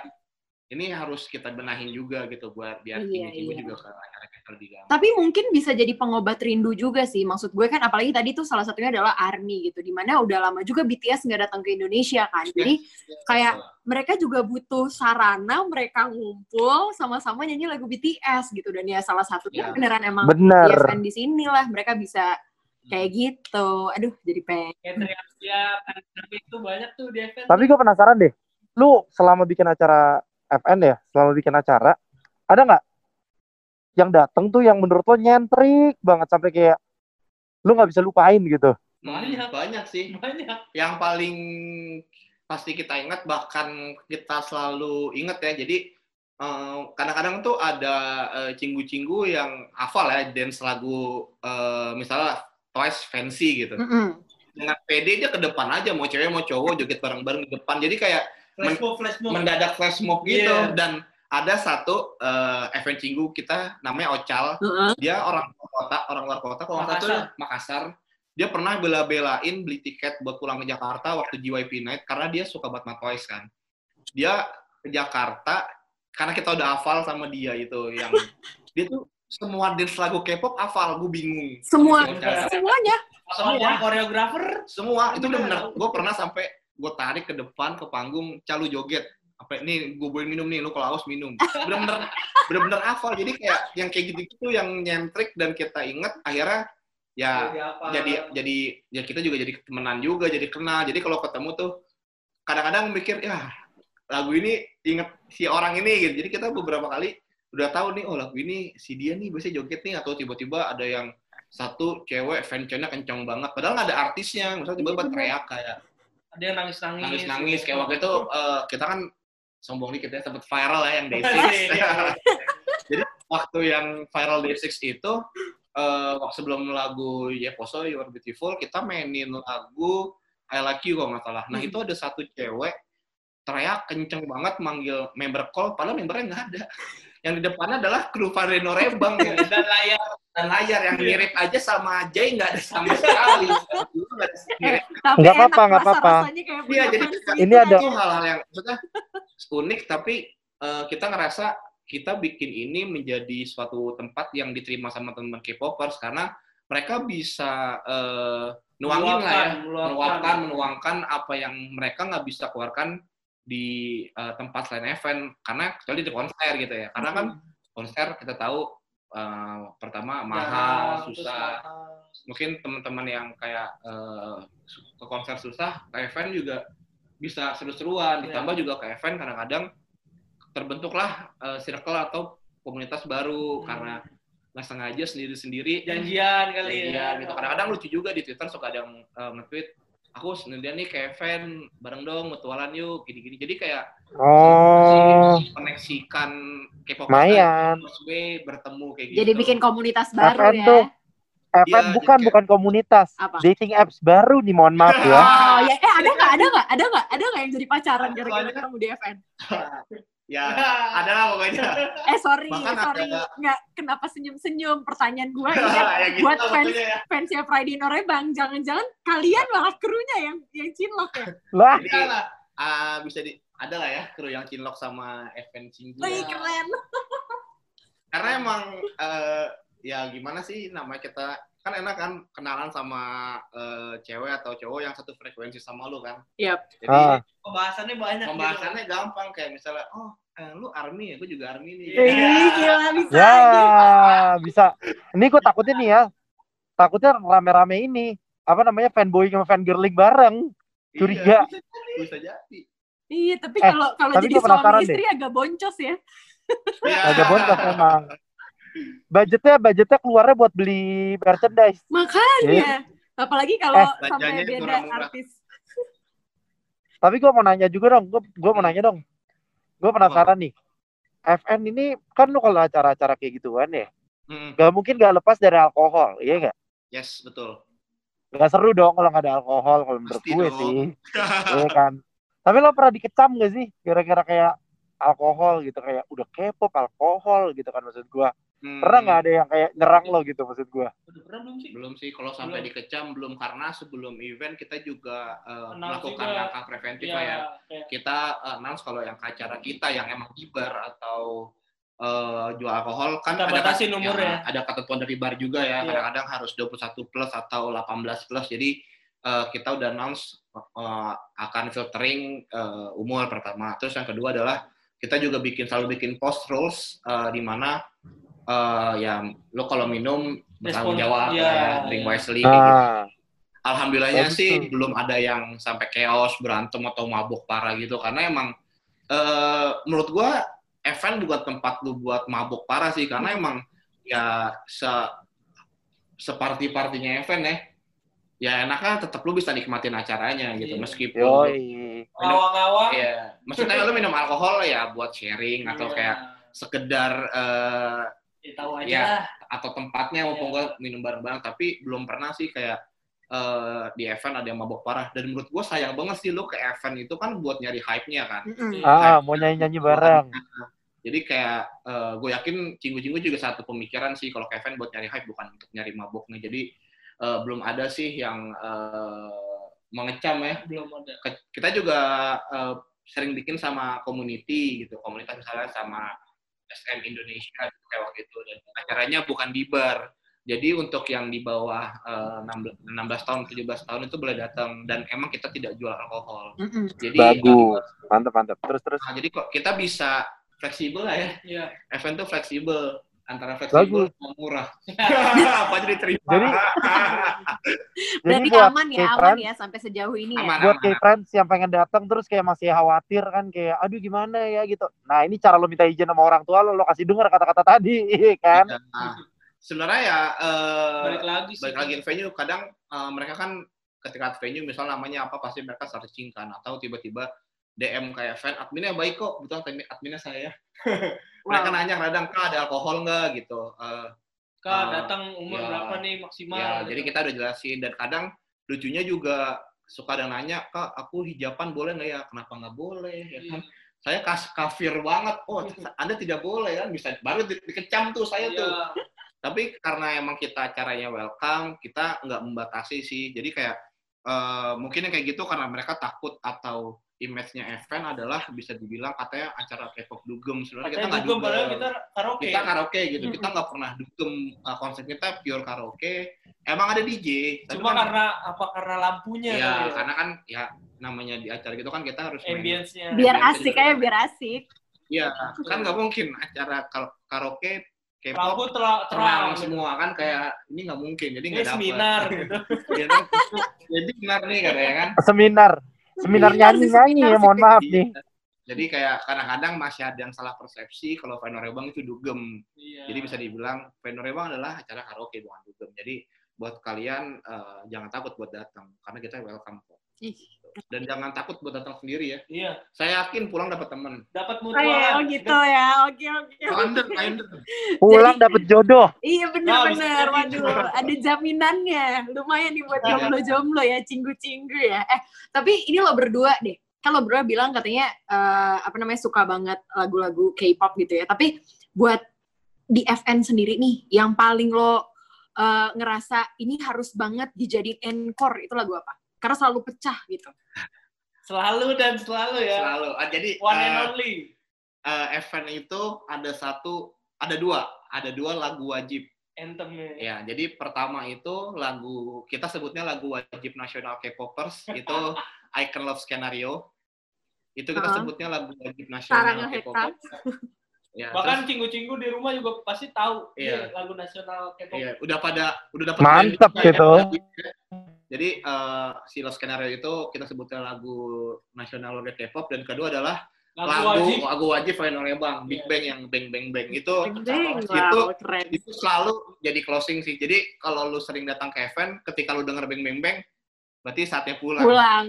ini harus kita benahin juga gitu buat biar Iya, ini iya. juga ke acara-acara lebih gampang. Tapi mungkin bisa jadi pengobat rindu juga sih. Maksud gue kan apalagi tadi tuh salah satunya adalah ARMY gitu. Di mana udah lama juga BTS nggak datang ke Indonesia kan. Jadi kayak mereka juga butuh sarana mereka ngumpul sama-sama nyanyi lagu BTS gitu. Dan ya salah satunya Ya. beneran emang Benar. BSN di sinilah mereka bisa kayak gitu. Aduh jadi pengen. kayak teriak-teriak kan tapi itu banyak tuh di event. Tapi gue penasaran deh, lu selama bikin acara FN ya, selama bikin acara, ada nggak yang datang tuh yang menurut lo nyentrik banget sampai kayak lu nggak bisa lupain gitu? Hmm, Banyak. banyak sih. banyak. yang paling pasti kita ingat bahkan kita selalu ingat ya jadi eh, kadang-kadang tuh ada eh, cinggu-cinggu yang hafal ya dance lagu eh, misalnya Twice Fancy gitu Mm-mm. dengan PD dia ke depan aja mau cewek mau cowok joget bareng-bareng di depan jadi kayak Flash mob, flash mob. mendadak flash mob gitu Iya. dan ada satu eh, event cinggu kita namanya Ocal Heeh. dia orang luar kota orang luar kota kalau nggak salah tuh Makassar. Makassar dia pernah bela-belain beli tiket buat pulang ke Jakarta waktu JYP Night karena dia suka sama Twice kan dia ke Jakarta karena kita udah hafal sama dia itu yang dia tuh semua dance lagu K-pop hafal gue bingung Semua semuanya. Semua koreografer semua itu benar-benar gue pernah sampai gue tarik ke depan ke panggung calu joget. Apa nih gue boleh minum nih lu kalau haus minum. Bener-bener bener-bener hafal. Jadi kayak yang kayak gitu-gitu yang nyentrik dan kita inget akhirnya ya apa? jadi jadi ya kita juga jadi temenan juga jadi kenal. Jadi kalau ketemu tuh kadang-kadang mikir ya lagu ini inget si orang ini gitu. Jadi kita beberapa kali udah tahu nih oh lagu ini si dia nih biasanya joget nih. Atau tiba-tiba ada yang satu cewek fansnya kenceng banget. Padahal nggak ada artisnya. Misalnya tiba-tiba teriak kayak ada yang nangis nangis nangis nangis kayak waktu itu eh, kita kan sombong dikit ya sempet viral ya yang day Iya, six iya. jadi waktu yang viral day six itu eh, waktu sebelum lagu Yeposo You Are Beautiful kita mainin lagu I Like You kalau nggak salah nah Hmm. itu ada satu cewek teriak kenceng banget manggil member call padahal membernya nggak ada yang di depannya adalah kru Valeno Rebang gitu. dan layar dan layar yang mirip aja sama Jay nggak ada sama sekali Nggak apa-apa, nggak apa-apa. Iya, jadi fans ini ada- hal-hal yang maksudnya unik tapi eh, kita ngerasa kita bikin ini menjadi suatu tempat yang diterima sama teman-teman K-popers karena mereka bisa eh, nuangin lah ya, meluapkan. meluapkan, menuangkan apa yang mereka nggak bisa keluarkan di eh, tempat selain event karena kecuali di konser gitu ya. Karena kan konser kita tahu eh, pertama mahal, Jarang, terus susah. mahal. Mungkin teman-teman yang kayak eh, ke konser susah, ke event juga bisa seru-seruan. Iya. Ditambah juga ke event kadang-kadang terbentuklah eh, circle atau komunitas baru Hmm. karena nggak sengaja sendiri-sendiri janjian kali Iya, ya gitu. Kadang-kadang lucu juga di Twitter suka ada yang eh, nge-tweet, aku sendirian nih ke event, bareng dong, mutualan yuk, gini-gini. Jadi kayak Oh, koneksikan K-pop lumayan. way bertemu kayak gitu. Jadi bikin komunitas baru FN ya. tuh FM Iya, bukan jadi bukan komunitas, Apa? dating apps baru nih mohon maaf ya. Oh ya, eh ada nggak, ada nggak, ada nggak, ada nggak yang jadi pacaran gara-gara ketemu di FN? ya, ada lah pokoknya. Eh sorry, Bahkan sorry, ada- nggak kenapa senyum-senyum? Pertanyaan gue ini ya kan gitu buat fans ya. fansnya Friday Norebang, jangan-jangan kalian malah krunya yang yang cinlok ya? Lah, Jadi ah, bisa di ada lah ya kru yang cinlok sama event Shinju. Wih keren. Karena emang eh, ya gimana sih namanya kita kan enak kan kenalan sama eh, cewek atau cowok yang satu frekuensi sama lu kan. Yap. Jadi ah, pembahasannya banyak gitu. pembahasannya gampang kayak misalnya oh eh, lu army ya gue juga army nih Iya. Gila bisa ya bisa. Ini gue takutnya nih ya, takutnya rame-rame ini apa namanya fanboy sama fangirling bareng. curiga. Iya, bisa jadi, bisa jadi Iya, tapi Eh, kalau kalau tapi jadi suami istri agak boncos ya. Iya. Agak boncos emang. Budgetnya budgetnya keluarnya buat beli merchandise. Makanya. Apalagi kalau Eh, sampai murah-murah. artis. Tapi gue mau nanya juga dong, gue gue mau nanya dong. Gue penasaran nih. FN ini kan lu kalau acara-acara kayak gituan ya, Mm, gak mungkin gak lepas dari alkohol, iya nggak? yes betul Gak seru dong kalau nggak ada alkohol kalau menurut gue dong. sih, iya kan. Tapi lo pernah dikecam gak sih, kira-kira kayak alkohol gitu kayak udah K-pop alkohol gitu kan maksud gue. Hmm, Pernah nggak ada yang kayak nyerang lo gitu maksud gue? Udah pernah belum sih? belum sih kalau sampai Belum. dikecam belum karena sebelum event kita juga Announce melakukan juga. langkah preventif lah ya kayak kita eh, announce kalau yang acara kita yang emang kibar atau eh, jual alkohol kan Kita ada batasin ya, umurnya. ada ketentuan dari bar juga ya Iya. kadang-kadang harus 21 plus atau 18 plus jadi eh, kita udah announce eh, akan filtering eh, umur pertama terus yang kedua adalah kita juga bikin selalu bikin post rules eh, di mana eh, ya lo kalau minum bertanggung jawab iya, ya, iya. drink wisely kayak gitu. Alhamdulillahnya Bagus sih belum ada yang sampai chaos, berantem atau mabuk parah gitu karena emang eh, menurut gua event bukan tempat lu buat mabuk parah sih karena emang ya se separti-partinya event ya. Ya enaknya tetap lu bisa nikmatin acaranya gitu Iya. meskipun minum, ngawang-ngawang. iya. Maksudnya lu minum alkohol ya buat sharing atau Iya. kayak sekedar eh, Ya, tahu aja lah. atau tempatnya mau Iya. gua minum bareng-bareng tapi belum pernah sih kayak eh, di event ada yang mabok parah dan menurut gua sayang banget sih lu ke event itu kan buat nyari hype-nya kan Mm-mm. Ah, mau nyanyi-nyanyi bareng. jadi kayak gue yakin cinggu-cinggu juga satu pemikiran sih kalau ke event buat nyari hype bukan untuk nyari maboknya jadi eh, belum ada sih yang eh, mengecam ya Belum ada. Ke- kita juga eh, sering bikin sama community gitu komunitas misalnya sama SM Indonesia gitu, kayak waktu itu dan acaranya bukan di bar Jadi untuk yang di bawah eh, 16 16 tahun, 17 tahun itu boleh datang dan emang kita tidak jual alkohol. Mm-mm. Jadi Bagus. Mantap, mantap. Terus, terus. Nah, jadi kok kita bisa fleksibel lah ya. Iya. Event tuh fleksibel antara fleksibel sama murah. Apa aja diterima. Jadi- Jadi Berarti buat aman ya, aman ya sampai sejauh ini ya. Aman, buat aman. kayak friends yang pengen datang terus kayak masih khawatir kan kayak aduh gimana ya gitu. Nah, ini cara lo minta izin sama orang tua lo, lo kasih denger kata-kata tadi, kan? Nah, sebenarnya ya eh, Balik lagi sih. balik lagi ke venue kadang eh, mereka kan ketika venue misal namanya apa pasti mereka searching kan atau tiba-tiba DM kayak fan adminnya baik kok betul admin adminnya saya mereka Wow. nanya kadang kak ada alkohol nggak gitu Eh, Kak, Ah, datang umur ya. berapa nih maksimal? ya gitu. jadi kita udah jelasin dan kadang lucunya juga suka ada nanya kak aku hijaban boleh nggak ya kenapa nggak boleh ya Iya. kan saya kas kafir banget oh anda tidak boleh kan bisa baru di- dikecam tuh saya Iya. tuh tapi karena emang kita caranya welcome kita nggak membatasi sih jadi kayak eh, mungkin yang kayak gitu karena mereka takut atau image-nya event adalah bisa dibilang katanya acara K-pop dugem sebenarnya kita nggak dugem, padahal kita karaoke. kita karaoke gitu Mm-mm. kita nggak pernah dugem Uh, konsep kita pure karaoke emang ada DJ tapi Cuma kan- karena apa karena lampunya ya ya. karena kan ya namanya di acara gitu kan kita harus main- ambience-nya. Biar asik aja, biar asik. Iya, kan nggak mungkin acara kar- karaoke lampu K-pop terang, terang gitu. semua kan kayak ini nggak mungkin jadi nggak dapat seminar gitu. Ya, kan? jadi benar nih katanya kan Seminar. Seminar Seminar nyanyi sih, nyanyi seminar ya, mohon maaf Iya. nih. jadi kayak kadang-kadang masih ada yang salah persepsi kalau Venorebang itu dugem Iya. jadi bisa dibilang Venorebang adalah acara karaoke bukan dugem jadi buat kalian eh, jangan takut buat datang karena kita welcome kok Ih. Dan jangan takut buat datang sendiri ya Iya, saya yakin pulang dapat teman dapat Oh, iya, mutualan. oh gitu ya. Oke, oke. Kinder, kinder. Pulang dapet jodoh. Iya Nah, bener-bener, bisa jadi. waduh ada jaminannya, lumayan nih buat Iya. jomblo-jomblo ya, cinggu-cinggu ya. Eh tapi ini lo berdua deh, kan lo berdua bilang katanya eh, apa namanya suka banget lagu-lagu K-pop gitu ya. Tapi buat di FN sendiri nih, yang paling lo eh, ngerasa ini harus banget dijadiin encore itu lagu apa? Karena selalu pecah gitu. Selalu dan selalu ya. selalu Ah, jadi One and eh, only. eh, event itu ada satu ada dua ada dua lagu wajib Anthemnya. ya jadi pertama itu lagu kita sebutnya lagu wajib nasional K-popers itu I Can Love Scenario itu kita Uh-uh. sebutnya lagu wajib nasional K-popers ya Bahkan cinggu-cinggu di rumah juga pasti tahu Iya. lagu nasional K-pop. iya, udah pada udah dapat branding, gitu. ya. jadi eh, si Love Scenario itu kita sebutnya lagu nasional oleh K-pop dan kedua adalah Lagu, lagu wajib. lagu wajib Final Bang Big Iya. Bang yang bang bang bang itu Deng, itu wow, keren. itu selalu jadi closing sih. Jadi kalau lu sering datang ke event, ketika lu denger beng beng beng, berarti saatnya pulang. Pulang.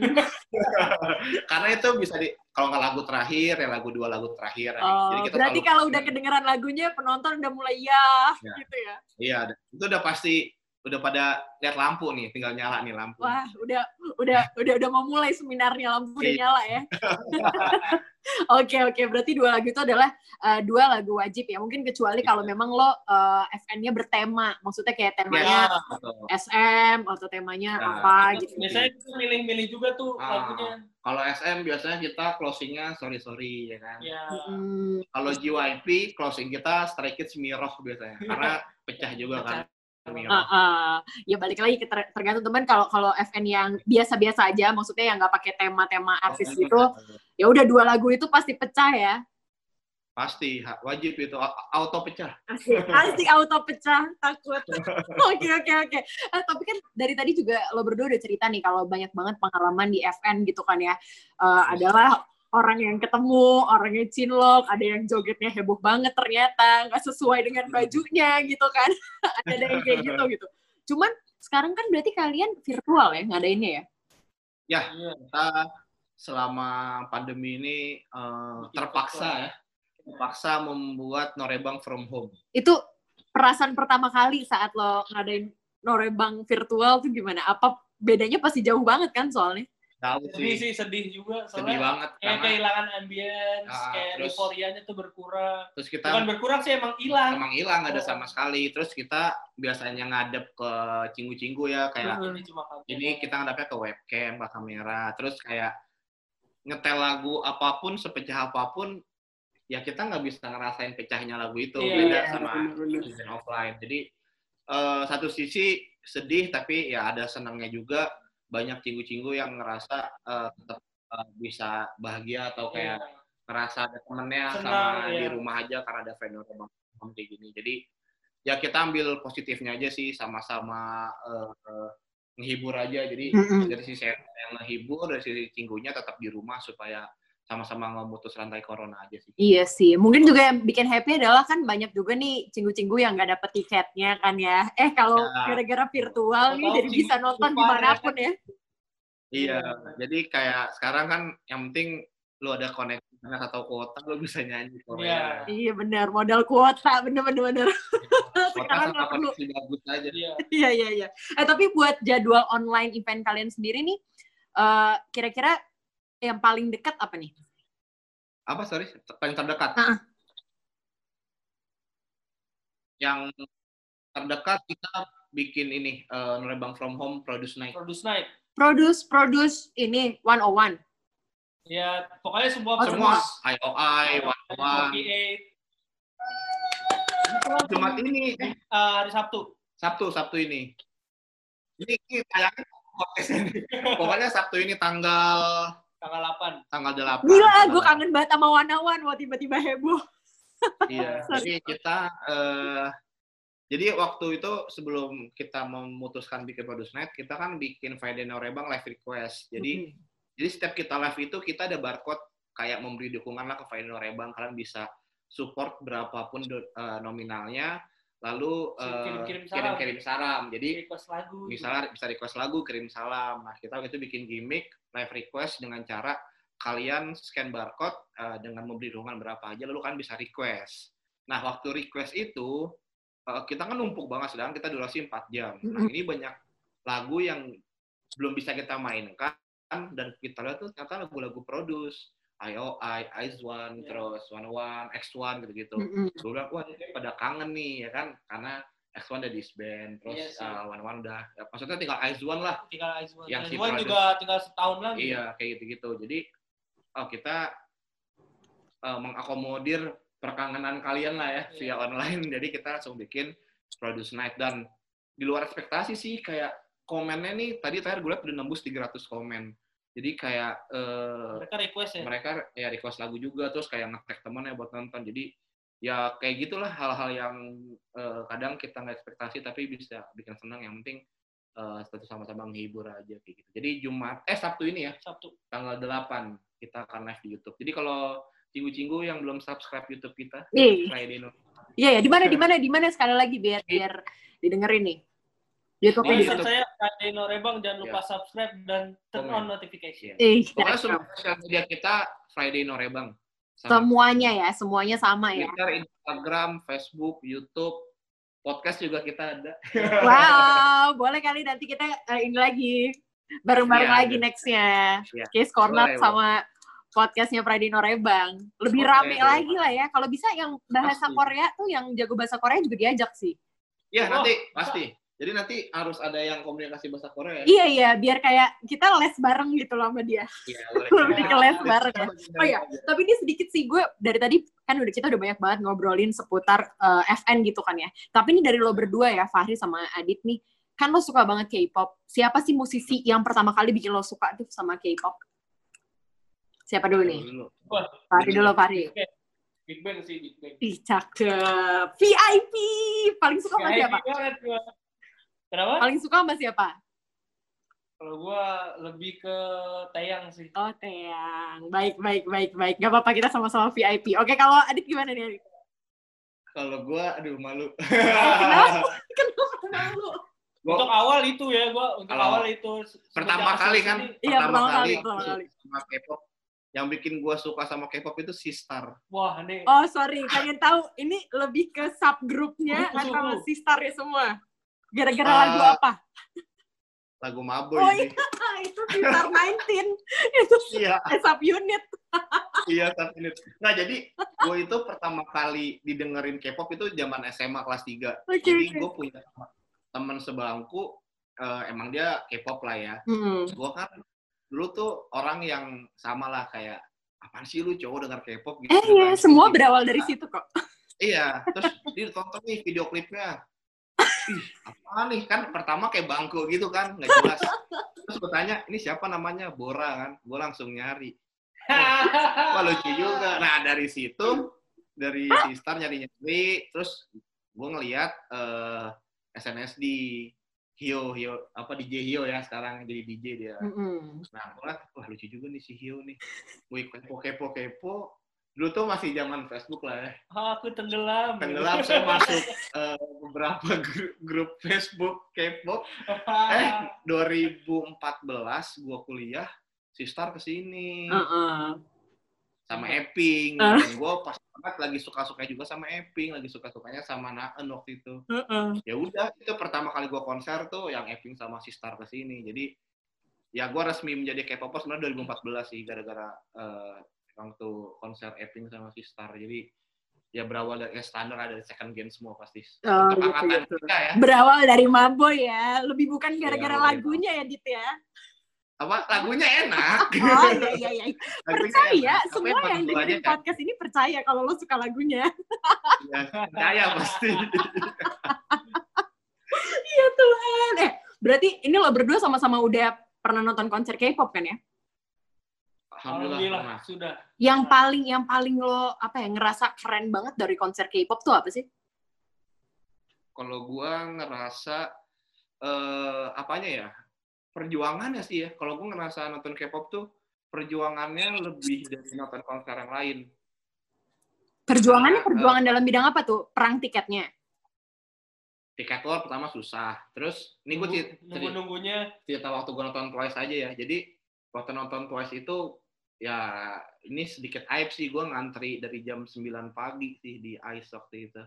Karena itu bisa di kalau nggak lagu terakhir ya lagu dua lagu terakhir. Oh, jadi kita berarti kalau udah kedengeran lagunya, penonton udah mulai ya, Ya. gitu ya. iya itu udah pasti udah pada lihat lampu nih, tinggal nyala nih lampu. Wah, udah udah udah udah mau mulai seminarnya lampu udah Iya. nyala ya. Oke oke, berarti dua lagu itu adalah uh, dua lagu wajib ya. Mungkin kecuali kalau memang lo uh, FN-nya bertema, maksudnya kayak temanya Ya, Betul. SM atau temanya Nah, apa gitu. biasanya kita milih-milih juga tuh Ah. lagunya. Kalau SM biasanya kita closingnya sorry sorry ya kan. Ya. Mm, Kalau JYP closing kita Stray Kids Miroh biasanya karena pecah juga kan. Uh, uh, ya balik lagi ter- tergantung teman kalau kalau FN yang biasa-biasa aja, maksudnya yang nggak pakai tema-tema artis gitu, ya udah dua lagu itu pasti pecah ya. Pasti wajib itu auto pecah. Asik auto pecah, takut. Oke, oke, oke. Eh, tapi kan dari tadi juga lo berdua udah cerita nih kalau banyak banget pengalaman di FN gitu kan ya. Eh, adalah orang yang ketemu, orangnya cinlok, ada yang jogetnya heboh banget ternyata, nggak sesuai dengan bajunya gitu kan. ada yang kayak gitu gitu. Cuman sekarang kan berarti kalian virtual ya ngadainnya ya? Iya. kita selama pandemi ini eh, terpaksa ya terpaksa membuat norebang from home Itu perasaan pertama kali saat lo ngadain norebang virtual tuh gimana? Apa bedanya pasti jauh banget kan soalnya? Tahu Sedih sih sih, sedih juga. sedih banget kayak karena kehilangan ambience, Ah, kayak terus- euforianya tuh berkurang. terus kita Bukan berkurang sih, emang hilang. emang hilang ada Oh. sama sekali terus kita biasanya ngadep ke cinggu-cinggu ya kayak Mhm. Ini cuma ini kita ngadepnya ke webcam ke kamera terus kayak ngetel lagu apa pun sepecah apa pun ya kita nggak bisa ngerasain pecahnya lagu itu Iya, beda iya, sama offline jadi eh, satu sisi sedih tapi ya ada senangnya juga banyak cinggu-cinggu yang ngerasa eh, tetap eh, bisa bahagia atau kayak ngerasa ada temennya Senang, sama di iya. rumah aja karena ada vendor emang kayak gini. Jadi ya kita ambil positifnya aja sih sama-sama eh, eh, menghibur aja. Jadi Mm-mm. dari sisi saya yang menghibur, dari sisi cinggunya tetap di rumah supaya sama-sama memutus rantai corona aja sih. Iya sih, mungkin juga yang bikin happy adalah kan banyak juga nih cinggu-cinggu yang nggak dapet tiketnya kan ya. Eh kalau Ya. gara-gara virtual nih jadi bisa nonton parah. di mana pun ya. Iya, jadi kayak sekarang kan yang penting lu ada koneksi internet atau kuota lu bisa nyanyi Korea. Iya benar, modal kuota, bener-bener bener. Kuota Sekarang sama nggak perlu. koneksi bagus aja. Iya. Iya iya iya. Eh tapi buat jadwal online event kalian sendiri nih, eh, kira-kira yang paling dekat apa nih? Apa sorry? Paling terdekat. Ah. Yang terdekat kita bikin ini eh, Norebang from home produce night. Produce night. Produce produce ini 101. Ya, pokoknya semua Oh, Semua. IOI, One One. 48. Jumat ini, eh, Eh, hari Sabtu. Sabtu, Sabtu ini. Ini, ini tayangnya podcast ini. Pokoknya Sabtu ini tanggal Tanggal 8. tanggal 8. Gila, Tanggal gue kangen banget sama Wanawan. Wah tiba-tiba heboh. Iya, Sorry. jadi kita eh jadi waktu itu sebelum kita memutuskan bikin produce night, kita kan bikin Friday Norebang live request. Jadi Mm-mm. jadi setiap kita live itu kita ada barcode kayak memberi dukungan lah ke Friday Norebang. Kalian bisa support berapapun do- eh, nominalnya, lalu eh, Kirim-kirim salam. kirim-kirim salam. Jadi Request lagu. misalnya bisa request lagu, kirim salam. Nah, kita waktu itu bikin gimmick live request dengan cara kalian scan barcode eh, dengan memberi dukungan berapa aja, lalu kalian bisa request. Nah, waktu request itu eh, kita kan numpuk banget, sedangkan kita durasi 4 jam. Nah, ini banyak lagu yang belum bisa kita mainkan dan kita lihat tuh ternyata lagu-lagu produce. IOI, One, Iya. terus One One, X1 gitu-gitu. Mm-mm. Gue bilang, wah ini pada kangen nih, ya kan? Karena X1 udah disband, terus Iya sih. uh, One One udah, ya, maksudnya tinggal Ice One lah. Tinggal Aizwan. Yang si Aizwan produce. juga tinggal setahun lagi. Iya, kayak gitu-gitu. Jadi, oh kita uh, mengakomodir perkangenan kalian lah ya, Iya. via online. Jadi kita langsung bikin Produce Night. Dan di luar ekspektasi sih, kayak komennya nih, tadi terakhir gue liat udah nembus 300 komen. Jadi kayak eh, Mereka request ya. mereka ya request lagu juga terus kayak nge-tag temennya buat nonton jadi ya kayak gitulah hal-hal yang eh, kadang kita nggak ekspektasi tapi bisa bikin senang yang penting eh satu sama-sama menghibur aja kayak gitu jadi Jumat eh Sabtu ini ya Sabtu. tanggal 8 kita akan live di YouTube jadi kalau cinggu-cinggu yang belum subscribe YouTube kita Iya. Friday Iya ya, di mana di mana di mana sekali lagi biar biar didengerin nih. YouTube-nya Di di Pesan YouTube. saya Friday Norebang jangan lupa Ya. subscribe dan turn on notification. Eh, pokoknya semua sosial media kita Friday Norebang Sama semuanya ya, semuanya sama ya. Twitter, Instagram, Facebook, YouTube, podcast juga kita ada. Wow, boleh kali nanti kita eh, ini lagi bareng-bareng Iya, lagi ada. nextnya. Iya. Case Corner Boleh, sama podcastnya Friday Norebang. Lebih Boleh, rame boleh. lagi lah ya. Kalau bisa yang bahasa Pasti. Korea tuh yang jago bahasa Korea juga diajak sih. Ya Oh, nanti pasti. Jadi nanti harus ada yang komunikasi bahasa Korea. Iya iya, biar kayak kita les bareng gitu loh sama dia. Iya, ke les bareng ya. Oh iya, tapi ini sedikit sih gue dari tadi kan udah kita udah banyak banget ngobrolin seputar eh, FN gitu kan ya. Tapi ini dari lo berdua ya, Fahri sama Adit nih, kan lo suka banget K-pop. Siapa sih musisi yang pertama kali bikin lo suka tuh sama K-pop? Siapa dulu nih? Fahri dulu, Fahri. Big Bang sih, Big Bang. Ih, cakep. VIP! Paling suka sama siapa? Kenapa? Paling suka sama siapa? Kalau gua lebih ke Tayang sih. Oh, Teang. Baik, baik, baik, baik. Gak apa-apa, kita sama-sama VIP. Oke, kalau Adit gimana nih, Adit? Kalau gua, aduh malu. Kenapa? Kenapa malu? Gua Untuk awal itu ya, gua untuk Kalau awal itu semenjak pertama masuk kali kan, Iya, pertama kali, pertama kali. sama K-pop. Yang bikin gua suka sama K-pop itu Sistar. Wah, nih. Oh, sorry. Pengen tahu ini lebih ke subgrupnya suku. atau sistar ya semua? Gara-gara Ah, lagu apa? Lagu Maboy Oh, ini. Ah, itu Sistar 19. itu Iya, eh, sub unit. iya satu menit. Nah, jadi gue itu pertama kali didengerin K-pop itu zaman SMA kelas 3. Oke, Jadi oke. gue punya teman sebangku, eh, emang dia K-pop lah ya. Hmm. gue kan dulu tuh orang yang sama lah kayak apaan sih lu cowok denger K-pop gitu Eh, iya, kan. semua berawal dari situ kok. iya terus dia tonton nih video klipnya ih apa nih? Kan pertama kayak bangku gitu kan nggak jelas. Terus gue tanya ini siapa namanya? Bora kan. Gue langsung nyari. Wah lucu juga. Nah dari situ dari si Star nyari nyari terus gue ngeliat eh, SNSD Hio Hio apa DJ Hio ya sekarang jadi DJ dia. Nah gue wah lucu juga nih si Hio nih. Gue kepo kepo kepo dulu tuh masih zaman Facebook lah ya Ah, aku tenggelam. tenggelam saya masuk eh, beberapa grup, grup Facebook kepo eh 2014 gua kuliah si Star ke sini Uh-uh. sama Epping Ah. dan gua pas banget lagi suka-suka juga sama Epping lagi suka-sukanya sama Naen waktu itu Uh-uh. ya udah itu pertama kali gua konser tuh yang Epping sama si Star ke sini jadi ya gua resmi menjadi K-popers sebenarnya 2014 sih gara-gara eh, waktu konser Epping sama si Star jadi ya berawal dari ya standar ada dari second gen semua pasti Oh, untuk gitu, gitu. kita ya Berawal dari Maboy ya, lebih bukan gara-gara Iya, lagunya ya Dit ya. apa lagunya enak Oh iya iya iya. Percaya, enak. Tapi semua emang yang dengerin kan, podcast ini percaya kalau lo suka lagunya. ya, percaya pasti Iya Tuhan. Eh, berarti ini lo berdua sama-sama udah pernah nonton konser K-pop kan ya? Alhamdulillah, Alhamdulillah, pernah. sudah. Yang paling yang paling lo apa ya ngerasa keren banget dari konser K-pop tuh apa sih? kalau gua ngerasa eh apanya ya perjuangannya sih ya kalau gua ngerasa nonton K-pop tuh perjuangannya lebih dari nonton konser yang lain Perjuangannya Nah, perjuangan dalam bidang apa tuh? Perang tiketnya. tiket luar pertama susah terus ini gue Nunggu- nunggu-nunggunya cerita waktu gue nonton Twice aja ya. Jadi waktu nonton Twice itu ya ini sedikit aib sih gue ngantri dari jam 9 pagi sih di ICE waktu itu.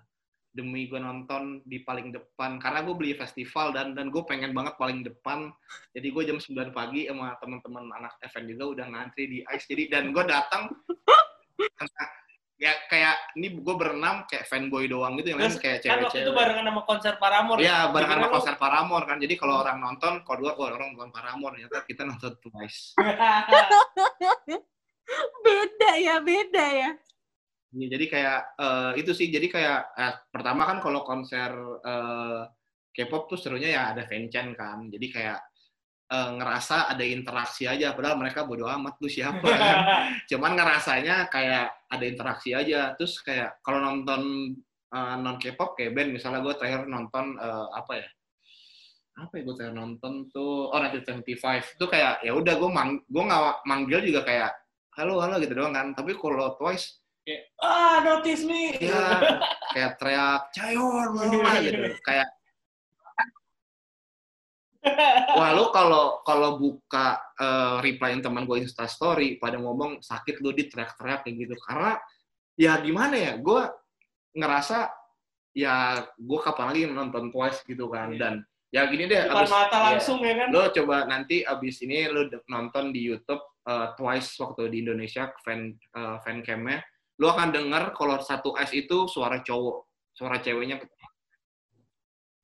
Demi gue nonton di paling depan karena gue beli festival dan dan gue pengen banget paling depan. Jadi gue jam 9 pagi sama teman-teman anak event juga udah ngantri di ICE. Jadi dan gue datang ya kayak ini gue berenam kayak fanboy doang gitu yang lain kayak kan waktu itu cewek-cewek. barengan sama konser Paramore. Iya, barengan sama konser Paramore kan. Jadi kalau orang nonton, kalau dua oh, orang nonton Paramore, ternyata kita nonton Twice. Beda ya, beda ya. Iya, jadi kayak eh, itu sih. Jadi kayak eh, pertama kan kalau konser eh, K-pop tuh serunya ya ada fanchan kan. Jadi kayak eh, ngerasa ada interaksi aja. Padahal mereka bodo amat lu siapa. kan. Cuman ngerasanya kayak ada interaksi aja. Terus kayak kalau nonton eh, non K-pop kayak band, misalnya gue terakhir nonton eh, apa ya? Apa ya gue terakhir nonton tuh? Oh, 1975. Itu kayak ya udah gue mang gue nggak manggil juga kayak halo halo gitu doang kan. Tapi kalau Twice Kayak, ah, notice me. ya kayak teriak cayor gitu kayak wah lu kalau kalau buka eh, replyin teman gue insta story pada ngomong sakit lu di teriak-teriak kayak gitu karena ya gimana ya gue ngerasa ya gue kapan lagi nonton Twice gitu kan Iya. dan ya gini deh Depan abis- mata iya. langsung ya kan. lo coba nanti abis ini lo nonton di YouTube uh, Twice waktu di Indonesia fan uh, fan camnya lo akan dengar kalau satu S itu suara cowok suara ceweknya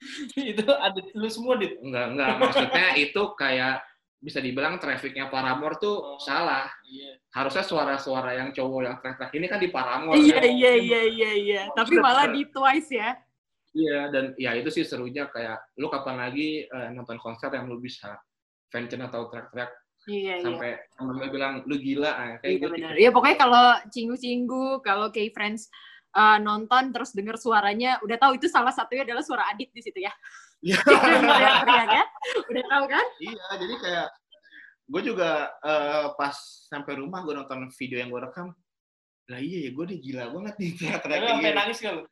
itu ada lu semua dit. enggak enggak maksudnya itu kayak bisa dibilang trafficnya Paramore tuh Oh. salah Iya. harusnya suara-suara yang cowok yang teriak ini kan di Paramore Iya, kan? iya, iya, iya, iya. Tapi malah di Twice ya. Iya, dan ya itu sih serunya kayak lu kapan lagi eh, nonton konser yang lu bisa fancen atau teriak-teriak Iya, iya. sampai temen lu bilang lu gila ah, kayak Iya gitu. benar. Ya pokoknya kalau cinggu-cinggu, kalau kayak friends uh, nonton terus denger suaranya, udah tahu itu salah satunya adalah suara Adit di situ ya. Iya. Ya. Udah tahu kan? Iya, jadi kayak gue juga eh, pas sampai rumah gue nonton video yang gue rekam, lah iya ya gue nih gila banget nih Tapi kayak sampai gini. nangis kan lu?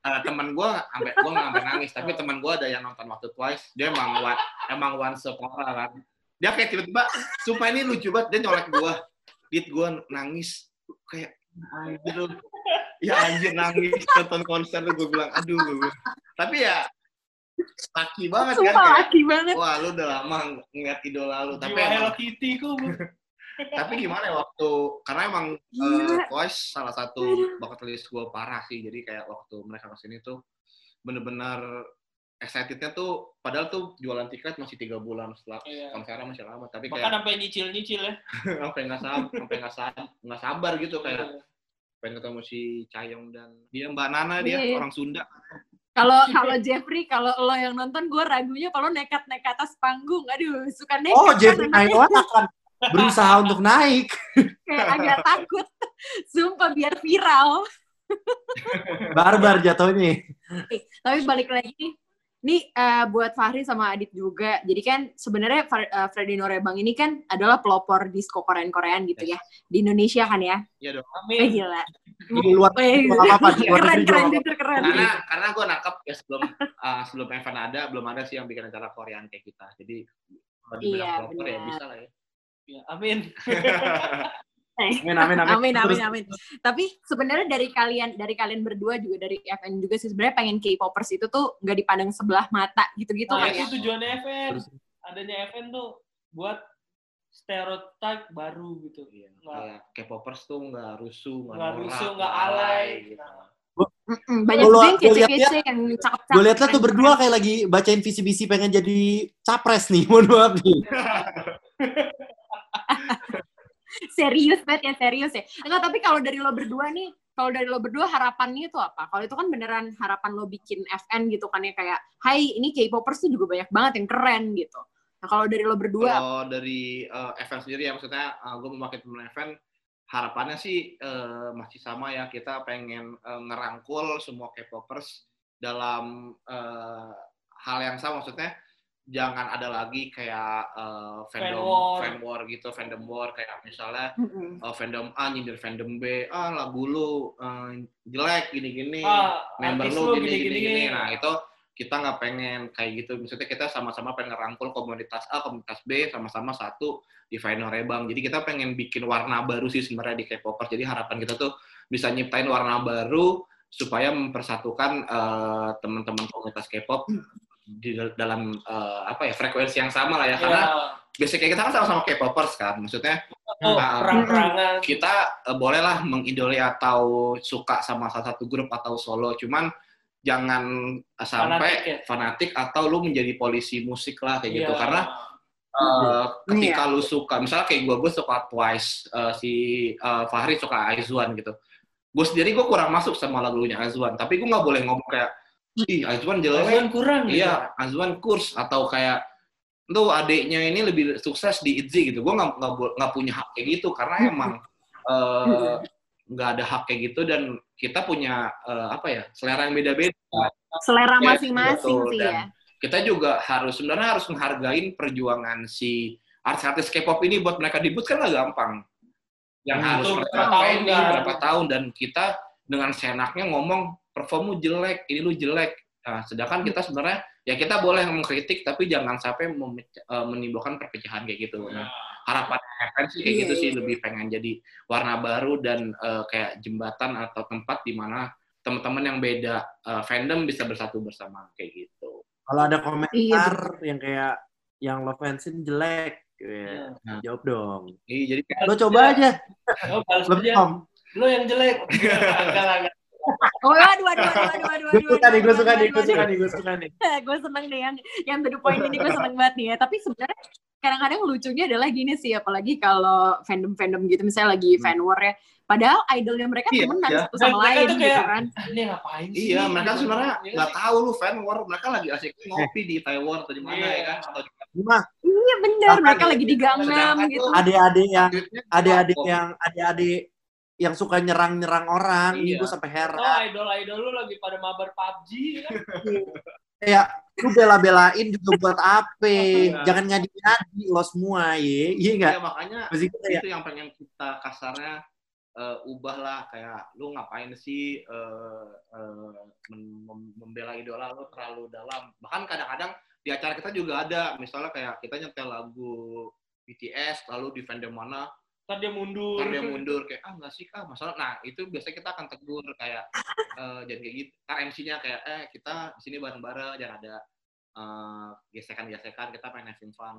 Eh, teman gue sampai gue nggak sampai nangis, tapi teman gue ada yang nonton waktu twice, dia emang one, emang one separah kan. Dia kayak tiba-tiba, sumpah ini lucu banget, dia nyolek gue, dit gue nangis kayak anjir. Ya anjir nangis nonton konser gue bilang aduh gue bilang. tapi ya laki banget kan Sumpah kayak laki banget. wah lu udah lama ngeliat idola lu tapi Jiwa emang Hello Kitty ku. tapi gimana ya waktu karena emang Gila. eh, Twice salah satu bucket list gue parah sih jadi kayak waktu mereka ke sini tuh bener-bener excitednya tuh padahal tuh jualan tiket masih tiga bulan setelah Iya. konsernya masih lama tapi Bahkan kayak sampai nyicil-nyicil ya. sampai nggak sabar sampai nggak sabar nggak sabar gitu kayak Iya. Pengen ketemu si Cayong dan dia Mbak Nana dia Iya, iya. orang Sunda Kalau kalau Jeffrey, kalau lo yang nonton, gue ragunya kalau nekat naik ke atas panggung. Aduh, suka nekat. Oh, kan Jeffrey. Iowan akan berusaha untuk naik. kayak agak takut. Sumpah biar viral. Barbar jatuhnya. Eh, Tapi balik lagi nih, nih eh, buat Fahri sama Adit juga. Jadi kan sebenarnya eh, Freddy Norebang ini kan adalah pelopor disco Korean-Korean gitu ya. Di Indonesia kan ya. Iya dong. Eh, Amin. gila. Di luar Eh, apa-apa, keren, keren, keren. Karena karena gue nangkep ya sebelum uh, sebelum event ada belum ada sih yang bikin acara Korean kayak kita. Jadi kalau dibilang Iya, proper ya benar. bisa lah ya. Ya, amin. Amin, amin, amin. Amin, amin, Terus- amin. Tapi sebenarnya dari kalian, dari kalian berdua juga dari FN juga sih sebenarnya pengen K-popers itu tuh nggak dipandang sebelah mata gitu-gitu Nah, kan ya. itu tujuannya event. Terus- Adanya event tuh buat stereotip baru gitu. Iya, kayak K-popers tuh nggak rusuh, nggak rusuh, nggak alay. gitu. Mm-mm, Banyak juga yang kece-kece yang cakep-cakep. Gue liatnya tuh keren-keren. berdua kayak lagi bacain visi-visi pengen jadi capres nih, mohon maaf nih. serius banget ya serius ya. Enggak tapi kalau dari lo berdua nih kalau dari lo berdua harapannya itu apa? Kalau itu kan beneran harapan lo bikin FN gitu kan ya kayak hai ini K-popers tuh juga banyak banget yang keren gitu. Nah kalau dari lo berdua Kalau dari uh, event sendiri ya maksudnya gue memakai temen event harapannya sih uh, masih sama ya kita pengen uh, ngerangkul semua K-popers dalam uh, hal yang sama. Maksudnya jangan ada lagi kayak uh, fandom Fan war. fan war gitu fandom war kayak misalnya Mm-mm. uh, fandom A nyindir fandom B ah lagu lu uh, jelek gini-gini Ah, member lu gini gini, gini-gini. gini. Nah, itu kita nggak pengen kayak gitu. Maksudnya kita sama-sama pengen ngerangkul komunitas A, komunitas B, sama-sama satu di Final Rebang. Jadi kita pengen bikin warna baru sih sebenarnya di K-popers. Jadi harapan kita tuh bisa nyiptain warna baru supaya mempersatukan eh, teman-teman komunitas K-pop di dal- dalam eh, apa ya frekuensi yang sama lah ya. Karena Ya, basicnya kita kan sama-sama K-popers kan. Maksudnya oh, Nah, kita eh, bolehlah mengidoli atau suka sama salah satu grup atau solo, cuman jangan sampai Fanatik ya? fanatik atau lu menjadi polisi musik lah kayak gitu Iya. karena eh, ketika lu suka misalnya kayak gue gue suka Twice eh, si eh, Fahri suka Aizwan gitu gue sendiri gue kurang masuk sama lagunya Aizwan tapi gue nggak boleh ngomong kayak ih Aizwan jelek Azwan kurang gitu. Iya, Azwan kurs atau kayak tuh adiknya ini lebih sukses di ITZY gitu. Gue nggak nggak punya hak kayak gitu karena emang eh, nggak ada hak kayak gitu dan kita punya eh, apa ya selera yang beda-beda. selera Yes, masing-masing betul. sih Dan ya Kita juga harus sebenarnya harus menghargain perjuangan si artis-artis K-pop ini buat mereka debut kan nggak gampang. Yang Hmm, harus berapa tahun kan. berapa tahun dan kita dengan senaknya ngomong performmu jelek, ini lu jelek. Nah, sedangkan kita sebenarnya ya kita boleh mengkritik tapi jangan sampai eh, menimbulkan perpecahan kayak gitu. Nah, harapan FN sih kayak Iya, gitu sih iya. lebih pengen jadi warna baru dan eh, kayak jembatan atau tempat di mana teman-teman yang beda eh, fandom bisa bersatu bersama kayak gitu. Kalau ada komentar Iya, yang kayak yang lo fansin jelek, Iya. ya, jawab dong. Iya, jadi kayak Lo coba aja, Oh, lo aja. Tom. Lo yang jelek. Enggak, enggak, enggak. Oh aduh aduh aduh aduh aduh Gue suka nih, gue suka nih, gue suka nih, gue suka nih. gue seneng deh yang yang to the point ini gue seneng banget nih ya tapi sebenarnya kadang-kadang lucunya adalah gini sih apalagi kalau fandom-fandom gitu misalnya lagi Hmm. fan war ya padahal idolnya mereka Iya, temenan iya. satu sama Mereka lain gitu kayak- kan Ini ngapain sih? Iya, mereka Gitu. sebenarnya Iya nggak tahu lu fan war, mereka lagi asik ngopi di Taiwan atau di mana Iya. ya kan? Atau di Cuma iya bener Bahkan mereka lagi di Gangnam gitu adik-adik yang adik-adik yang adik-adik yang suka nyerang-nyerang orang, ini Iya. gue sampai heran. Oh, idol-idol lu lagi pada mabar PUBG kan? Kayak lu bela-belain juga buat apa? Iya. Jangan ngadi-ngadi lo semua, ye. Iya enggak? Iya, makanya Masih kita ya. itu yang pengen kita kasarnya eh, ubah lah kayak lu ngapain sih eh, eh, mem- mem- membela idola lu terlalu dalam bahkan kadang-kadang di acara kita juga ada misalnya kayak kita nyetel lagu BTS lalu di fandom mana Ntar dia mundur. ntar dia mundur kayak ah nggak sih kak? Masalah. Nah itu biasanya kita akan tegur kayak eh, jangan kayak gitu. Ntar MC-nya kayak eh kita di sini bareng-bareng jangan ada eh, gesekan-gesekan kita pengen having fun.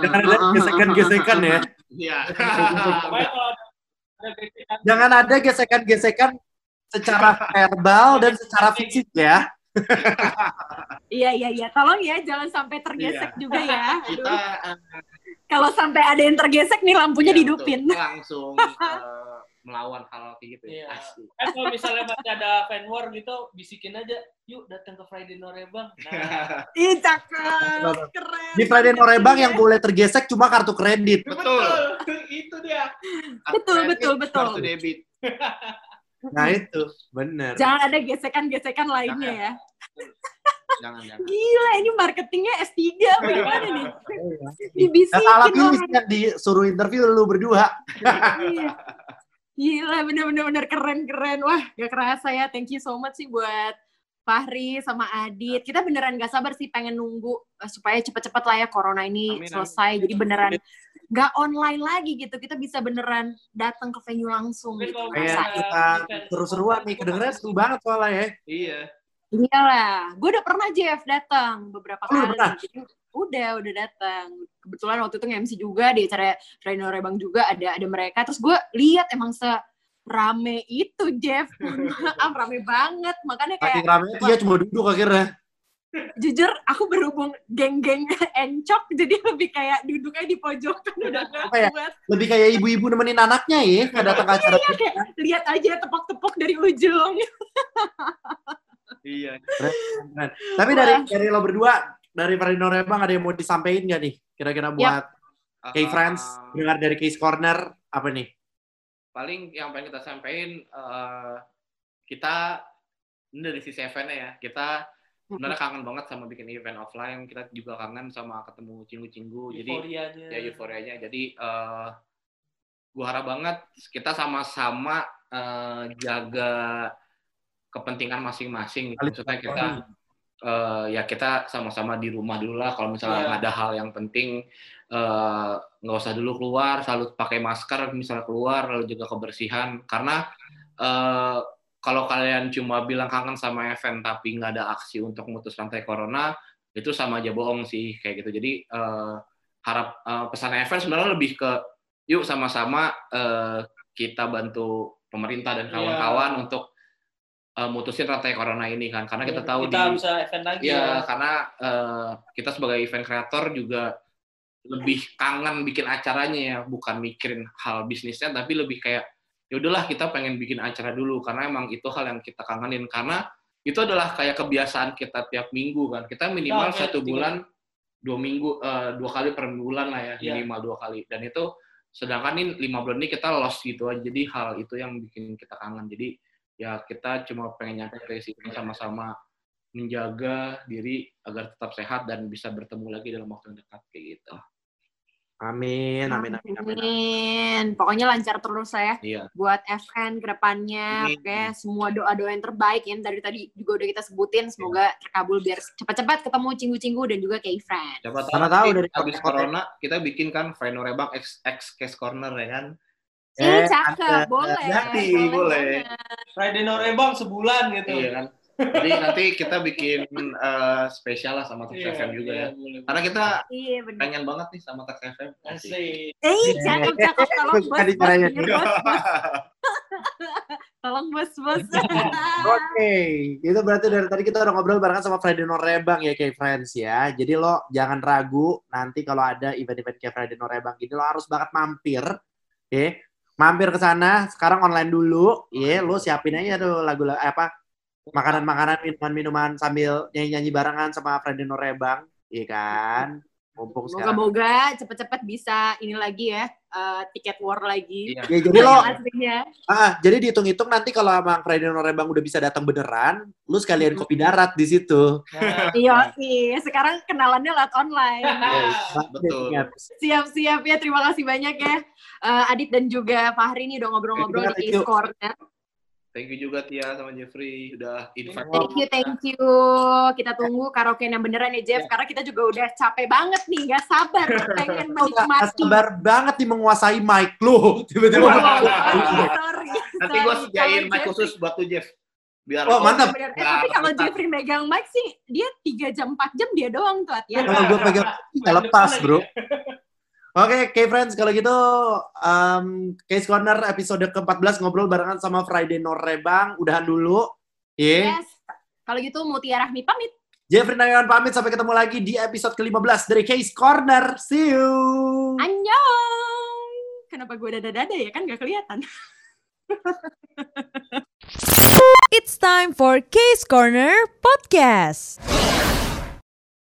Jangan ada gesekan-gesekan ya. iya. Jangan ada gesekan-gesekan. Secara verbal dan secara fisik ya. iya iya iya. Tolong ya jangan sampai tergesek Iya. juga ya. Kita eh, kalau sampai ada yang tergesek nih lampunya Iya, dihidupin betul. langsung eh, melawan hal kayak gitu ya. Iya. Asli. Kan kalau misalnya masih ada fan war gitu, bisikin aja, yuk datang ke Friday Norebang. Nah, Ih, cakep. Keren. Di Friday Norebang yang boleh tergesek cuma kartu kredit. Betul. itu dia. Betul, Kartu betul, kredit, betul. Kartu debit. Nah itu, bener. Jangan ada gesekan-gesekan lainnya ya. Jangan jangan. Gila, ini marketingnya S3 apa gimana nih? Dibisikin orang. sih yang disuruh interview lu berdua. Iya. Gila, bener-bener bener keren-keren. Wah, gak kerasa ya. Thank you so much sih buat Fahri sama Adit. Kita beneran gak sabar sih pengen nunggu eh, supaya cepet-cepet lah ya corona ini Amin, amin. selesai. Jadi beneran gak online lagi gitu. Kita bisa beneran datang ke venue langsung gitu. ngerasain. kita seru-seruan nih, kedengeran seru banget soalnya ya. Iya. Iyalah, gue udah pernah Jeff datang beberapa Oh, udah kali. pernah? Jadi, udah, udah datang. Kebetulan waktu itu nge-MC juga di acara Reno Rebang juga ada ada mereka. Terus gue lihat emang se rame itu Jeff. Maaf, rame banget. Makanya kayak Saking rame dia cuma duduk akhirnya. jujur aku berhubung geng-geng encok jadi lebih kayak duduknya di pojokan udah gak ya? kuat. Lebih kayak ibu-ibu nemenin anaknya ya, nggak datang ke acara. Iya, kayak lihat aja tepok-tepok dari ujung. Iya. Keren. Tapi dari dari lo berdua, dari Friday Norebang ada yang mau disampaikan nggak nih? Kira-kira buat K-Friends, Ah, dengar dari Case Corner, apa nih? paling yang pengen kita sampaikan eh, kita ini dari sisi eventnya ya kita sebenarnya kangen banget sama bikin event offline kita juga kangen sama ketemu cinggu-cinggu jadi ya euforianya jadi eh gua harap banget kita sama-sama eh, jaga kepentingan masing-masing gitu. maksudnya kita eh, ya kita sama-sama di rumah dulu lah kalau misalnya Iya. ada hal yang penting eh, nggak usah dulu keluar selalu pakai masker misalnya keluar lalu juga kebersihan karena eh, kalau kalian cuma bilang kangen sama event tapi nggak ada aksi untuk memutus rantai corona itu sama aja bohong sih kayak gitu jadi eh, harap eh, pesan event sebenarnya lebih ke yuk sama-sama eh, kita bantu pemerintah dan Iya. kawan-kawan untuk eh, mutusin rantai corona ini kan karena kita tahu kita di bisa event lagi ya ya. karena eh, kita sebagai event kreator juga lebih kangen bikin acaranya ya bukan mikirin hal bisnisnya tapi lebih kayak ya udahlah kita pengen bikin acara dulu karena emang itu hal yang kita kangenin karena itu adalah kayak kebiasaan kita tiap minggu kan kita minimal Nah, satu bulan dua minggu eh, dua kali per bulan lah ya Iya. minimal dua kali dan itu sedangkan ini lima bulan ini kita lost gitu aja jadi hal itu yang bikin kita kangen jadi ya kita cuma pengen nyampe ke situ sama-sama menjaga diri agar tetap sehat dan bisa bertemu lagi dalam waktu yang dekat kayak gitu Amin, amin, amin, amin. Amin. Pokoknya lancar terus saya iya buat FN ke depannya. Oke, semua doa-doa yang terbaik yang dari tadi juga udah kita sebutin. Semoga terkabul biar cepat-cepat ketemu cinggu-cinggu dan juga kayak friend. siapa tahu, tahu nanti dari habis corona kita bikin kan Vino Rebang X, X Case Corner ya kan Eh, cakep, ada- boleh. Jadi, boleh. banget. Friday Norebang sebulan gitu. iya kan jadi nanti kita bikin eh, spesial lah sama Tax Iya, FM juga iya, ya boleh. karena kita Iya, pengen banget nih sama Tax FM Asik. Eh, cakep, cakep. Tolong bos, bos, bos, bos. Tolong bos, bos. Oke, itu berarti dari tadi kita udah ngobrol barengan sama Friday Norebang ya, kayak friends ya. Jadi lo jangan ragu nanti kalau ada event-event kayak Friday Norebang gini lo harus banget mampir, oke? Mampir ke sana. Sekarang online dulu, ya. Lo siapin aja tuh lagu apa makanan-makanan, minuman-minuman sambil nyanyi-nyanyi barengan sama Friday Norebang, iya kan? Mumpung sekarang. Moga-moga cepet-cepet bisa ini lagi ya, eh, tiket war lagi. Iya. Ya, jadi lo, ah, jadi dihitung-hitung nanti kalau emang Friday Norebang udah bisa datang beneran, lu sekalian kopi darat di situ. Nah, Iya, iya. Sekarang kenalannya lewat online. Yes, betul Ingat. Siap-siap ya, terima kasih banyak ya. Eh, Adit dan juga Fahri nih udah ngobrol-ngobrol di. Case Corner. Thank you juga Tia sama Jeffrey udah invite Thank you, thank you. Kita tunggu karaoke yang beneran ya, Jeff. Karena kita juga udah capek banget nih, nggak sabar pengen menikmati. sabar banget nih menguasai mic lu. Tiba-tiba. Wow, sorry, sorry. nanti gue sediain mic khusus buat tuh Jeff biar Oh, mantap. Eh, Nah, tapi kalau mantap. Jeffrey megang mic sih, dia 3 jam, 4 jam dia doang tuh, Atia. Kalau gue pegang nggak lepas, bro. Oke, K-Friends, kalau gitu um, Case Corner episode ke-14 ngobrol barengan sama Friday Norebang. Udahan dulu. Iya. Yes. Kalau gitu Mutia Rahmi pamit. Jeffrey Nayawan pamit. Sampai ketemu lagi di episode ke-15 dari Case Corner. See you! Annyeong. Kenapa gue dada-dada ya? Kan gak kelihatan. It's time for Case Corner Podcast.